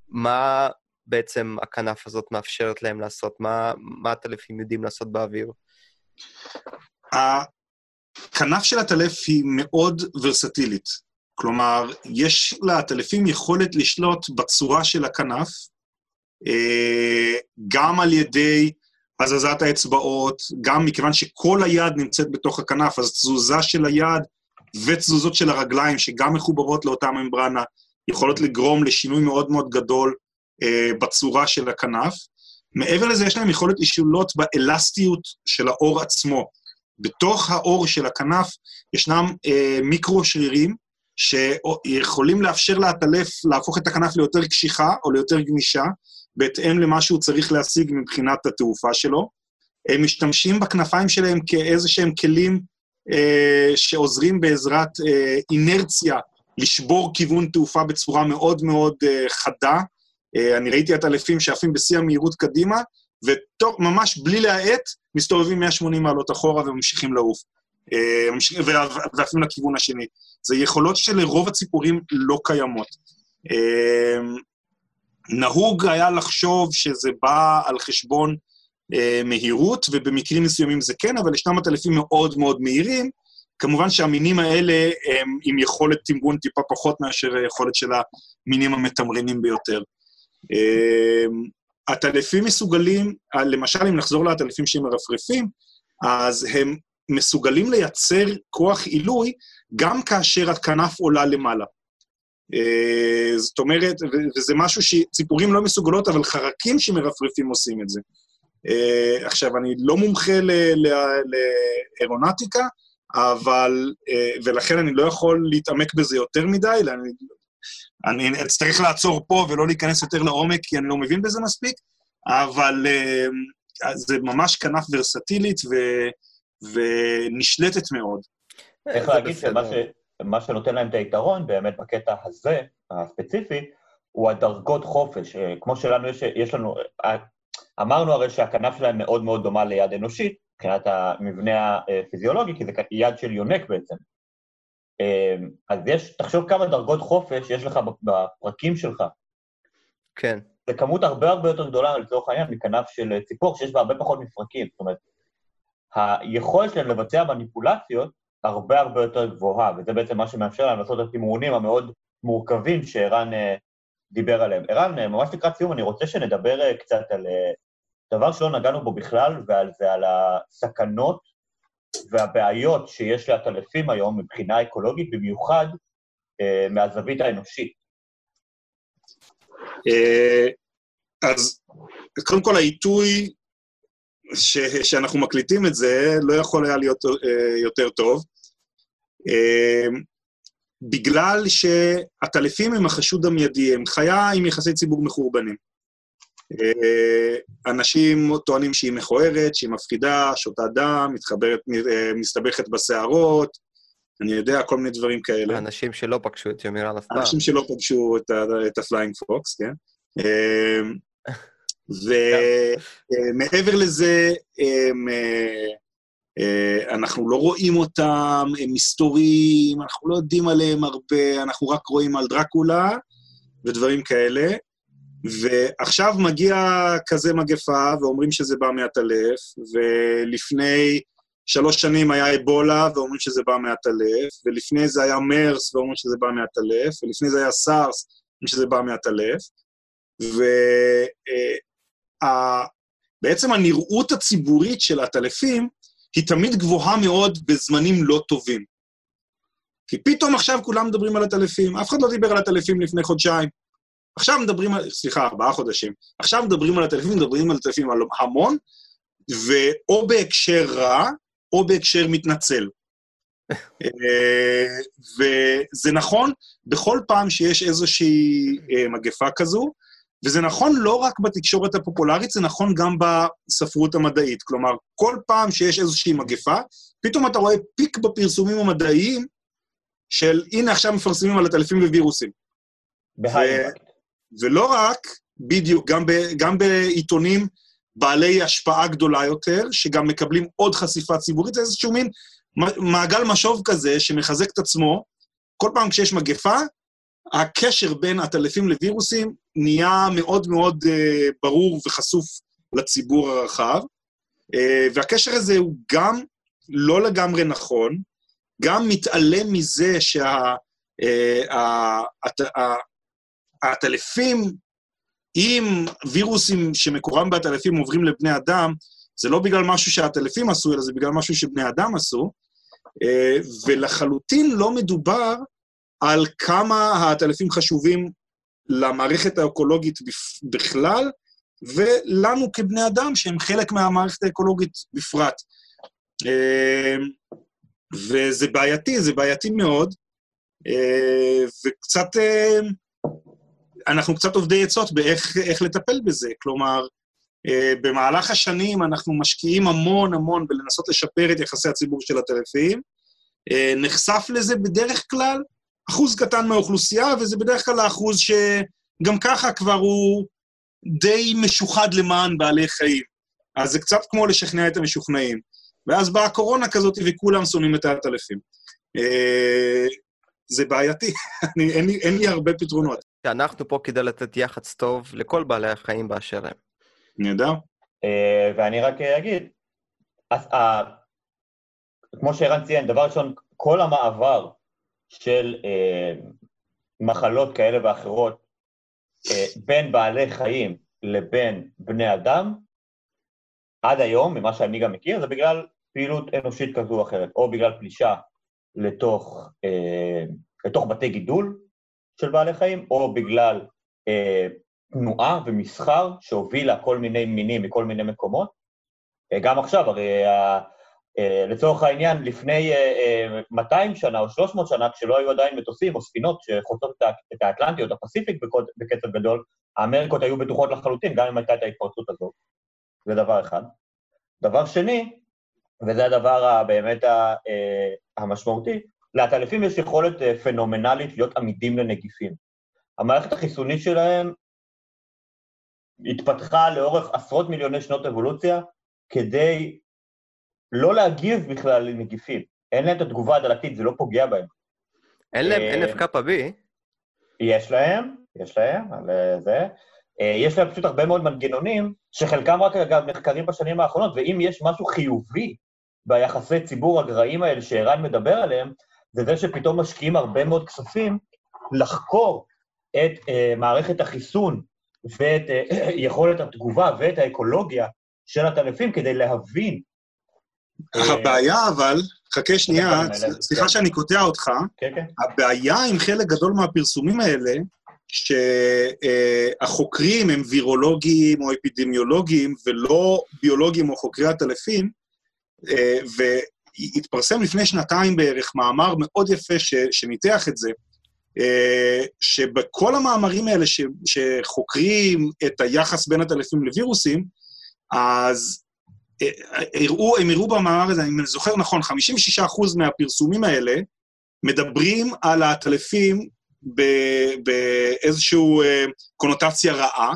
מה בעצם הכנף הזאת מאפשרת להם לעשות? מה, מה הטלפים יודעים לעשות באוויר? הכנף של הטלף היא מאוד ורסטילית. כלומר, יש לטלפים יכולת לשלוט בצורה של הכנף, אה, גם על ידי הזזת האצבעות, גם מכיוון שכל היד נמצאת בתוך הכנף, אז תזוזה של היד ותזוזות של הרגליים, שגם מחוברות לאותה ממברנה, יכולות לגרום לשינוי מאוד מאוד גדול אה, בצורה של הכנף. מעבר לזה, יש להם יכולת לשלוט באלסטיות של האור עצמו. בתוך האור של הכנף ישנם אה, מיקרו-שרירים שיכולים לאפשר לעטלף להפוך את הכנף ליותר קשיחה או ליותר גמישה, בהתאם למה שהוא צריך להשיג מבחינת התעופה שלו. הם משתמשים בכנפיים שלהם כאיזה שהם כלים אה, שעוזרים בעזרת אה, אינרציה לשבור כיוון תעופה בצורה מאוד מאוד אה, חדה. אה, אני ראיתי עטלפים שעפים בשיא המהירות קדימה, וממש בלי להאט, מסתובבים 180 מעלות אחורה וממשיכים לעוף. אה, ועפים לכיוון השני. זה יכולות שלרוב הציפורים לא קיימות. אה, נהוג היה לחשוב שזה בא על חשבון מהירות, ובמקרים מסוימים זה כן, אבל ישנם עטלפים מאוד מאוד מהירים. כמובן שהמינים האלה הם עם יכולת תמרון טיפה פחות מאשר היכולת של המינים המתמרנים ביותר. עטלפים מסוגלים, אה, למשל, אם נחזור לעטלפים שהם מרפרפים, אז הם מסוגלים לייצר כוח עילוי גם כאשר הכנף עולה למעלה. אה, זאת אומרת, וזה משהו שציפורים לא מסוגלות, אבל חרקים שמרפרפים עושים את זה. אה, עכשיו, אני לא מומחה לאירונטיקה, אבל, ולכן אני לא יכול להתעמק בזה יותר מדי, אלא אני, אצטרך לעצור פה ולא להיכנס יותר לעומק, כי אני לא מבין בזה מספיק, אבל אה, זה ממש כנף ורסטילית ו, ונשלטת מאוד. צריך להגיד. שמה ש... מה שנותן להם את היתרון באמת בקטע הזה, הספציפי, הוא הדרגות חופש. אה, כמו שלנו יש, יש לנו, אה, אמרנו הרי שהכנף שלהם מאוד מאוד דומה ליד אנושית, מבחינת המבנה הפיזיולוגי, כי זה יד של יונק בעצם. אה, אז יש, תחשוב כמה דרגות חופש יש לך בפרקים שלך. כן. זה כמות הרבה הרבה יותר גדולה, לצורך העניין, מכנף של ציפור, שיש בה הרבה פחות מפרקים. זאת אומרת, היכולת שלהם לבצע מניפולציות הרבה הרבה יותר גבוהה, וזה בעצם מה שמאפשר להם לעשות את התמרונים המאוד מורכבים שערן אה, דיבר עליהם. ערן, אה, ממש לקראת סיום, אני רוצה שנדבר אה, קצת על דבר שלא נגענו בו בכלל, ועל זה על הסכנות והבעיות שיש לעטלפים היום מבחינה אקולוגית, במיוחד אה, מהזווית האנושית. אה, אז קודם כל העיתוי ש, שאנחנו מקליטים את זה לא יכול היה להיות אה, יותר טוב, אה, בגלל שהטלפים הם החשוד המיידי, הם חיה עם יחסי ציבור מחורבנים. אה, אנשים טוענים שהיא מכוערת, שהיא מפחידה, שותה דם, מתחברת, אה, מסתבכת בשערות, אני יודע, כל מיני דברים כאלה. אנשים שלא פגשו את יומירן אף פעם. אנשים שלא פגשו את, את ה flying fox, כן? אמ, ומעבר לזה, הם, אה, אה, אנחנו לא רואים אותם, הם מסתוריים, אנחנו לא יודעים עליהם הרבה, אנחנו רק רואים על דרקולה ודברים כאלה. ועכשיו מגיע כזה מגפה, ואומרים שזה בא מעטלף, ולפני שלוש שנים היה אבולה, ואומרים שזה בא מעטלף, ולפני זה היה מרס, ואומרים שזה בא מעטלף, ולפני זה היה סארס, אומרים שזה בא מעטלף. ובעצם הנראות הציבורית של הטלפים היא תמיד גבוהה מאוד בזמנים לא טובים. כי פתאום עכשיו כולם מדברים על עטלפים, אף אחד לא דיבר על עטלפים לפני חודשיים. עכשיו מדברים על, סליחה, ארבעה חודשים. עכשיו מדברים על עטלפים, מדברים על עטלפים המון, ואו בהקשר רע, או בהקשר מתנצל. אה, וזה נכון בכל פעם שיש איזושהי אה, מגפה כזו, וזה נכון לא רק בתקשורת הפופולרית, זה נכון גם בספרות המדעית. כלומר, כל פעם שיש איזושהי מגפה, פתאום אתה רואה פיק בפרסומים המדעיים של הנה עכשיו מפרסמים על עטלפים ווירוסים. בהיימפקט. ולא רק, בדיוק, גם, ב, גם בעיתונים בעלי השפעה גדולה יותר, שגם מקבלים עוד חשיפה ציבורית, זה איזשהו מין מעגל משוב כזה שמחזק את עצמו. כל פעם כשיש מגפה, הקשר בין עטלפים לווירוסים נהיה מאוד מאוד uh, ברור וחשוף לציבור הרחב, uh, והקשר הזה הוא גם לא לגמרי נכון, גם מתעלם מזה שהעטלפים, uh, אם וירוסים שמקורם בעטלפים עוברים לבני אדם, זה לא בגלל משהו שהעטלפים עשו, אלא זה בגלל משהו שבני אדם עשו, ולחלוטין לא מדובר על כמה העטלפים חשובים למערכת האקולוגית בכלל, ולנו כבני אדם, שהם חלק מהמערכת האקולוגית בפרט. אמ, וזה בעייתי, זה בעייתי מאוד, אה, וקצת, אה, אנחנו קצת עובדי עצות באיך לטפל בזה. כלומר, אה, במהלך השנים אנחנו משקיעים המון המון בלנסות לשפר את יחסי הציבור של הטלפים. נחשף לזה בדרך כלל אחוז קטן מהאוכלוסייה, וזה בדרך כלל האחוז שגם ככה כבר הוא די משוחד למען בעלי חיים. אז זה קצת כמו לשכנע את המשוכנעים. ואז באה הקורונה כזאת וכולם שונאים את העטלפים. אה, זה בעייתי, אני, אין, לי, אין לי הרבה פתרונות. אנחנו פה כדי לתת יח"צ טוב לכל בעלי החיים באשר הם. נהדר. אה, ואני רק אגיד, אז, כמו שערן ציין, דבר ראשון, כל המעבר של אה, מחלות כאלה ואחרות אה, בין בעלי חיים לבין בני אדם, עד היום, ממה שאני גם מכיר, זה בגלל פעילות אנושית כזו או אחרת, או בגלל פלישה לתוך, אה, לתוך בתי גידול של בעלי חיים, או בגלל אה, תנועה ומסחר שהובילה כל מיני מינים מכל מיני מקומות. אה, גם עכשיו, הרי אה, לצורך העניין, לפני 200 אה, שנה או 300 שנה, כשלא היו עדיין מטוסים או ספינות שחוצות את האטלנטי או את הפסיפיק בקצב גדול, האמריקות היו בטוחות לחלוטין, גם אם הייתה את ההתפרצות הזאת. זה דבר אחד. דבר שני, וזה הדבר באמת אה, המשמעותי, לעטלפים יש יכולת פנומנלית להיות עמידים לנגיפים. המערכת החיסונית שלהם התפתחה לאורך עשרות מיליוני שנות אבולוציה כדי לא להגיב בכלל לנגיפים. אין להם את התגובה הדלתית, זה לא פוגע בהם. אין להם NF קאפה בי? יש להם, יש להם, על אה, זה. אה, יש להם פשוט הרבה מאוד מנגנונים, שחלקם רק, אגב, נחקרים בשנים האחרונות, ואם יש משהו חיובי ביחסי ציבור הגרעים האלה שערן מדבר עליהם, זה זה שפתאום משקיעים הרבה מאוד כספים לחקור את uh, מערכת החיסון ואת uh, יכולת התגובה ואת האקולוגיה של הטלפים כדי להבין הבעיה אבל, חכה שנייה, סליחה שאני קוטע אותך, כן, כן. הבעיה עם חלק גדול מהפרסומים האלה, שהחוקרים הם וירולוגים או אפידמיולוגים ולא ביולוגים או חוקרי עטלפים, אה, והתפרסם לפני שנתיים בערך מאמר מאוד יפה ש, שניתח את זה, אה, שבכל המאמרים האלה ש, שחוקרים את היחס בין עטלפים לווירוסים, אז הראו, הם הראו במאמר הזה, אני זוכר נכון, 56% מהפרסומים האלה מדברים על העטלפים באיזושהי אה, קונוטציה רעה,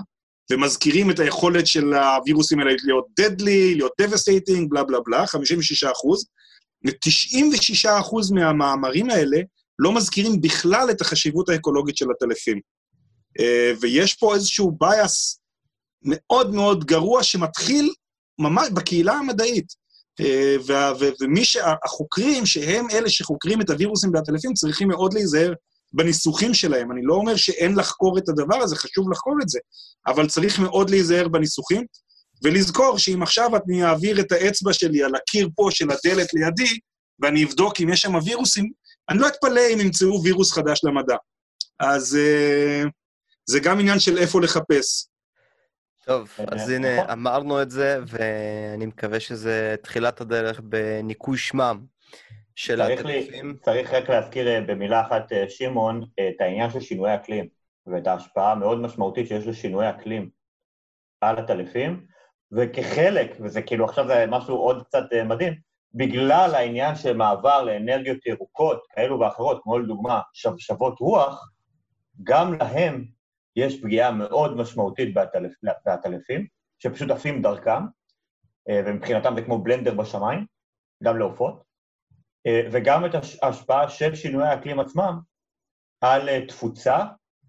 ומזכירים את היכולת של הווירוסים האלה להיות deadly, להיות devastating, בלה בלה בלה, 56 אחוז, ו-96 אחוז מהמאמרים האלה לא מזכירים בכלל את החשיבות האקולוגית של הטלפים. אה, ויש פה איזשהו bias מאוד מאוד גרוע שמתחיל ממש בקהילה המדעית. אה, ומי שהחוקרים, שהם אלה שחוקרים את הווירוסים והטלפים, צריכים מאוד להיזהר בניסוחים שלהם. אני לא אומר שאין לחקור את הדבר הזה, חשוב לחקור את זה, אבל צריך מאוד להיזהר בניסוחים, ולזכור שאם עכשיו אני אעביר את האצבע שלי על הקיר פה של הדלת לידי, ואני אבדוק אם יש שם וירוסים, אני לא אתפלא אם ימצאו וירוס חדש למדע. אז uh, זה גם עניין של איפה לחפש. טוב, אה, אז נכון. הנה, אמרנו את זה, ואני מקווה שזה תחילת הדרך בניקוי שמם של הטלפים. צריך רק להזכיר אה, במילה אחת, שמעון, את העניין של שינוי אקלים, ואת ההשפעה המאוד משמעותית שיש לשינוי אקלים על הטלפים, וכחלק, וזה כאילו עכשיו זה משהו עוד קצת אה, מדהים, בגלל העניין של מעבר לאנרגיות ירוקות כאלו ואחרות, כמו לדוגמה שבשבות רוח, גם להם יש פגיעה מאוד משמעותית בעטלפ, בעטלפים, שפשוט עפים דרכם, אה, ומבחינתם זה כמו בלנדר בשמיים, גם לעופות, אה, וגם את הש- ההשפעה של שינויי האקלים עצמם על תפוצה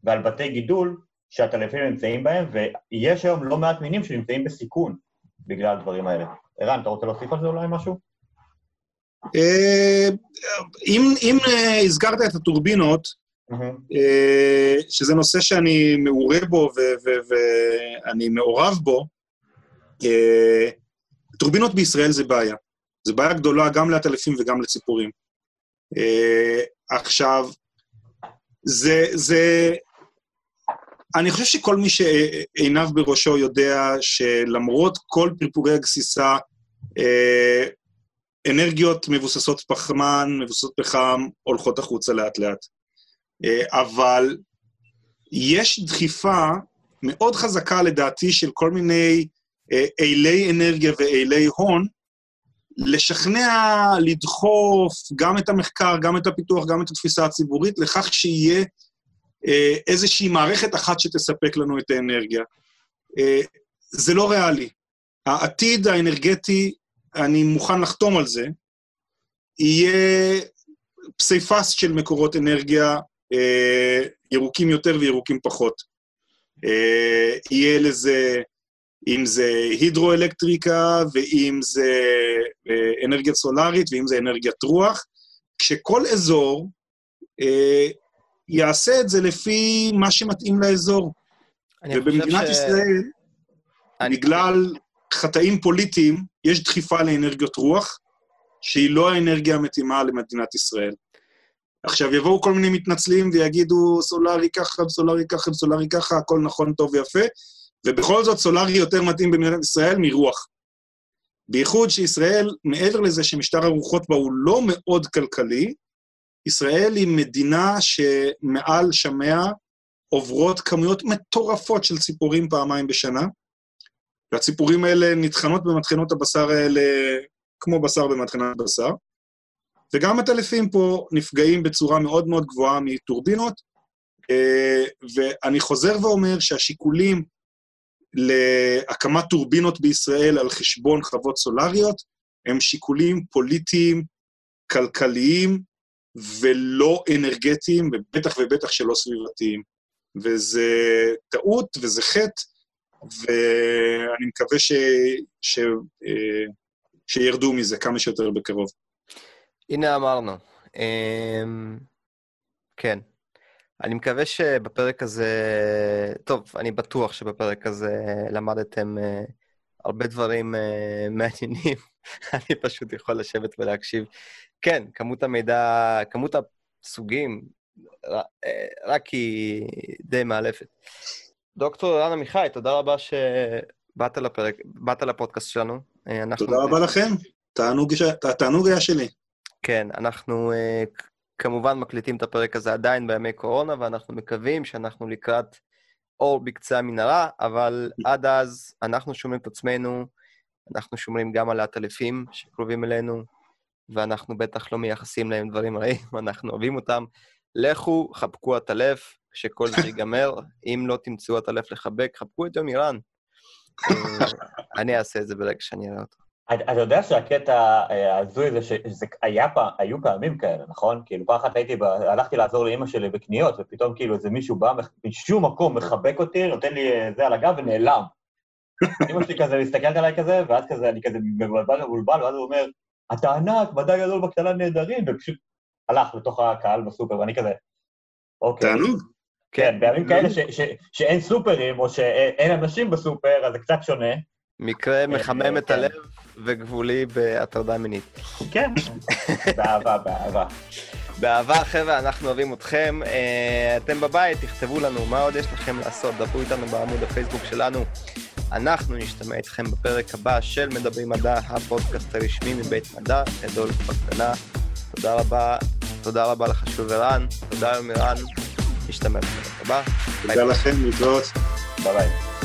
ועל בתי גידול שהטלפים נמצאים בהם, ויש היום לא מעט מינים שנמצאים בסיכון בגלל הדברים האלה. ערן, אתה רוצה להוסיף על זה אולי משהו? אה, אם, אם אה, הזכרת את הטורבינות, אה, שזה נושא שאני מעורה בו ואני מעורב בו, טורבינות בישראל זה בעיה. זו בעיה גדולה גם לעטלפים וגם לציפורים. עכשיו, זה, זה... אני חושב שכל מי שעיניו בראשו יודע שלמרות כל פרפורי הגסיסה, אה, אנרגיות מבוססות פחמן, מבוססות פחם, הולכות החוצה לאט-לאט. אה, אבל יש דחיפה מאוד חזקה לדעתי של כל מיני אה, אילי אנרגיה ואילי הון, לשכנע, לדחוף גם את המחקר, גם את הפיתוח, גם את התפיסה הציבורית, לכך שיהיה איזושהי מערכת אחת שתספק לנו את האנרגיה. אה, זה לא ריאלי. העתיד האנרגטי, אני מוכן לחתום על זה, יהיה פסיפס של מקורות אנרגיה אה, ירוקים יותר וירוקים פחות. אה, יהיה לזה, אם זה הידרואלקטריקה, ואם זה אה, אנרגיה סולארית, ואם זה אנרגיית רוח, כשכל אזור אה, יעשה את זה לפי מה שמתאים לאזור. ובמדינת ש- ישראל, אני- בגלל חטאים פוליטיים, יש דחיפה לאנרגיות רוח, שהיא לא האנרגיה המתאימה למדינת ישראל. עכשיו, יבואו כל מיני מתנצלים ויגידו, סולארי ככה, סולארי ככה, סולארי ככה, הכל נכון, טוב ויפה, ובכל זאת סולארי יותר מתאים במדינת ישראל מרוח. בייחוד שישראל, מעבר לזה שמשטר הרוחות בה הוא לא מאוד כלכלי, ישראל היא מדינה שמעל שמיה עוברות כמויות מטורפות של ציפורים פעמיים בשנה, והציפורים האלה נטחנות במטחנות הבשר האלה כמו בשר במטחנת בשר, וגם הטלפים פה נפגעים בצורה מאוד מאוד גבוהה מטורבינות, אה, ואני חוזר ואומר שהשיקולים להקמת טורבינות בישראל על חשבון חוות סולריות הם שיקולים פוליטיים, כלכליים, ולא אנרגטיים, ובטח ובטח שלא סביבתיים. וזה טעות וזה חטא, ואני מקווה ש, ש, אה, שירדו מזה כמה שיותר בקרוב. הנה אמרנו. אמ, כן. אני מקווה שבפרק הזה... טוב, אני בטוח שבפרק הזה למדתם אה, הרבה דברים אה, מעניינים. אני פשוט יכול לשבת ולהקשיב. כן, כמות המידע, כמות הסוגים, אה, רק היא די מאלפת. דוקטור רן עמיחי, תודה רבה שבאת לפרק, באת לפודקאסט שלנו. אה, אנחנו- תודה רבה לכם, תענוג, התענוג היה שלי. כן, אנחנו uh, כמובן מקליטים את הפרק הזה עדיין בימי קורונה, ואנחנו מקווים שאנחנו לקראת אור בקצה המנהרה, אבל עד אז אנחנו שומרים את עצמנו, אנחנו שומרים גם על העטלפים שקרובים אלינו, ואנחנו בטח לא מייחסים להם דברים רעים, אנחנו אוהבים אותם. לכו, חבקו עטלף, כשכל זה ייגמר. אם לא תמצאו עטלף לחבק, חבקו את יומירן. אה, אני אעשה את זה ברגע שאני אראה אותו. אתה יודע שהקטע אה, ההזוי הזה, שזה היה פעם, היו פעמים כאלה, נכון? כאילו, פעם אחת הייתי, הלכתי לעזור לאימא שלי בקניות, ופתאום כאילו איזה מישהו בא משום מקום, מחבק אותי, נותן לי אה, זה על הגב ונעלם. אימא שלי כזה מסתכלת עליי כזה, ואז כזה, אני כזה מבולבל מבולבל, ואז הוא אומר, אתה ענק, מדע גדול בקטנה נהדרים, ופשוט הלך לתוך הקהל בסופר, ואני כזה, אוקיי. תענוג. כן, בימים כאלה ש- ש- שאין סופרים, או שאין אנשים בסופר, אז זה קצת שונה. מקרה מחמם את כן. הלב, וגבולי בהטרדה מינית. כן, באהבה, באהבה. באהבה, חבר'ה, אנחנו אוהבים אתכם. אה, אתם בבית, תכתבו לנו מה עוד יש לכם לעשות, דברו איתנו בעמוד הפייסבוק שלנו. אנחנו נשתמע איתכם בפרק הבא של מדברים מדע, הפודקאסט הרשמי מבית מדע, גדול בקטנה. תודה רבה, תודה רבה לך שוב ערן, תודה יום ערן, נשתמע בפרק הבא. תודה לכם, להתראות. ביי ביי.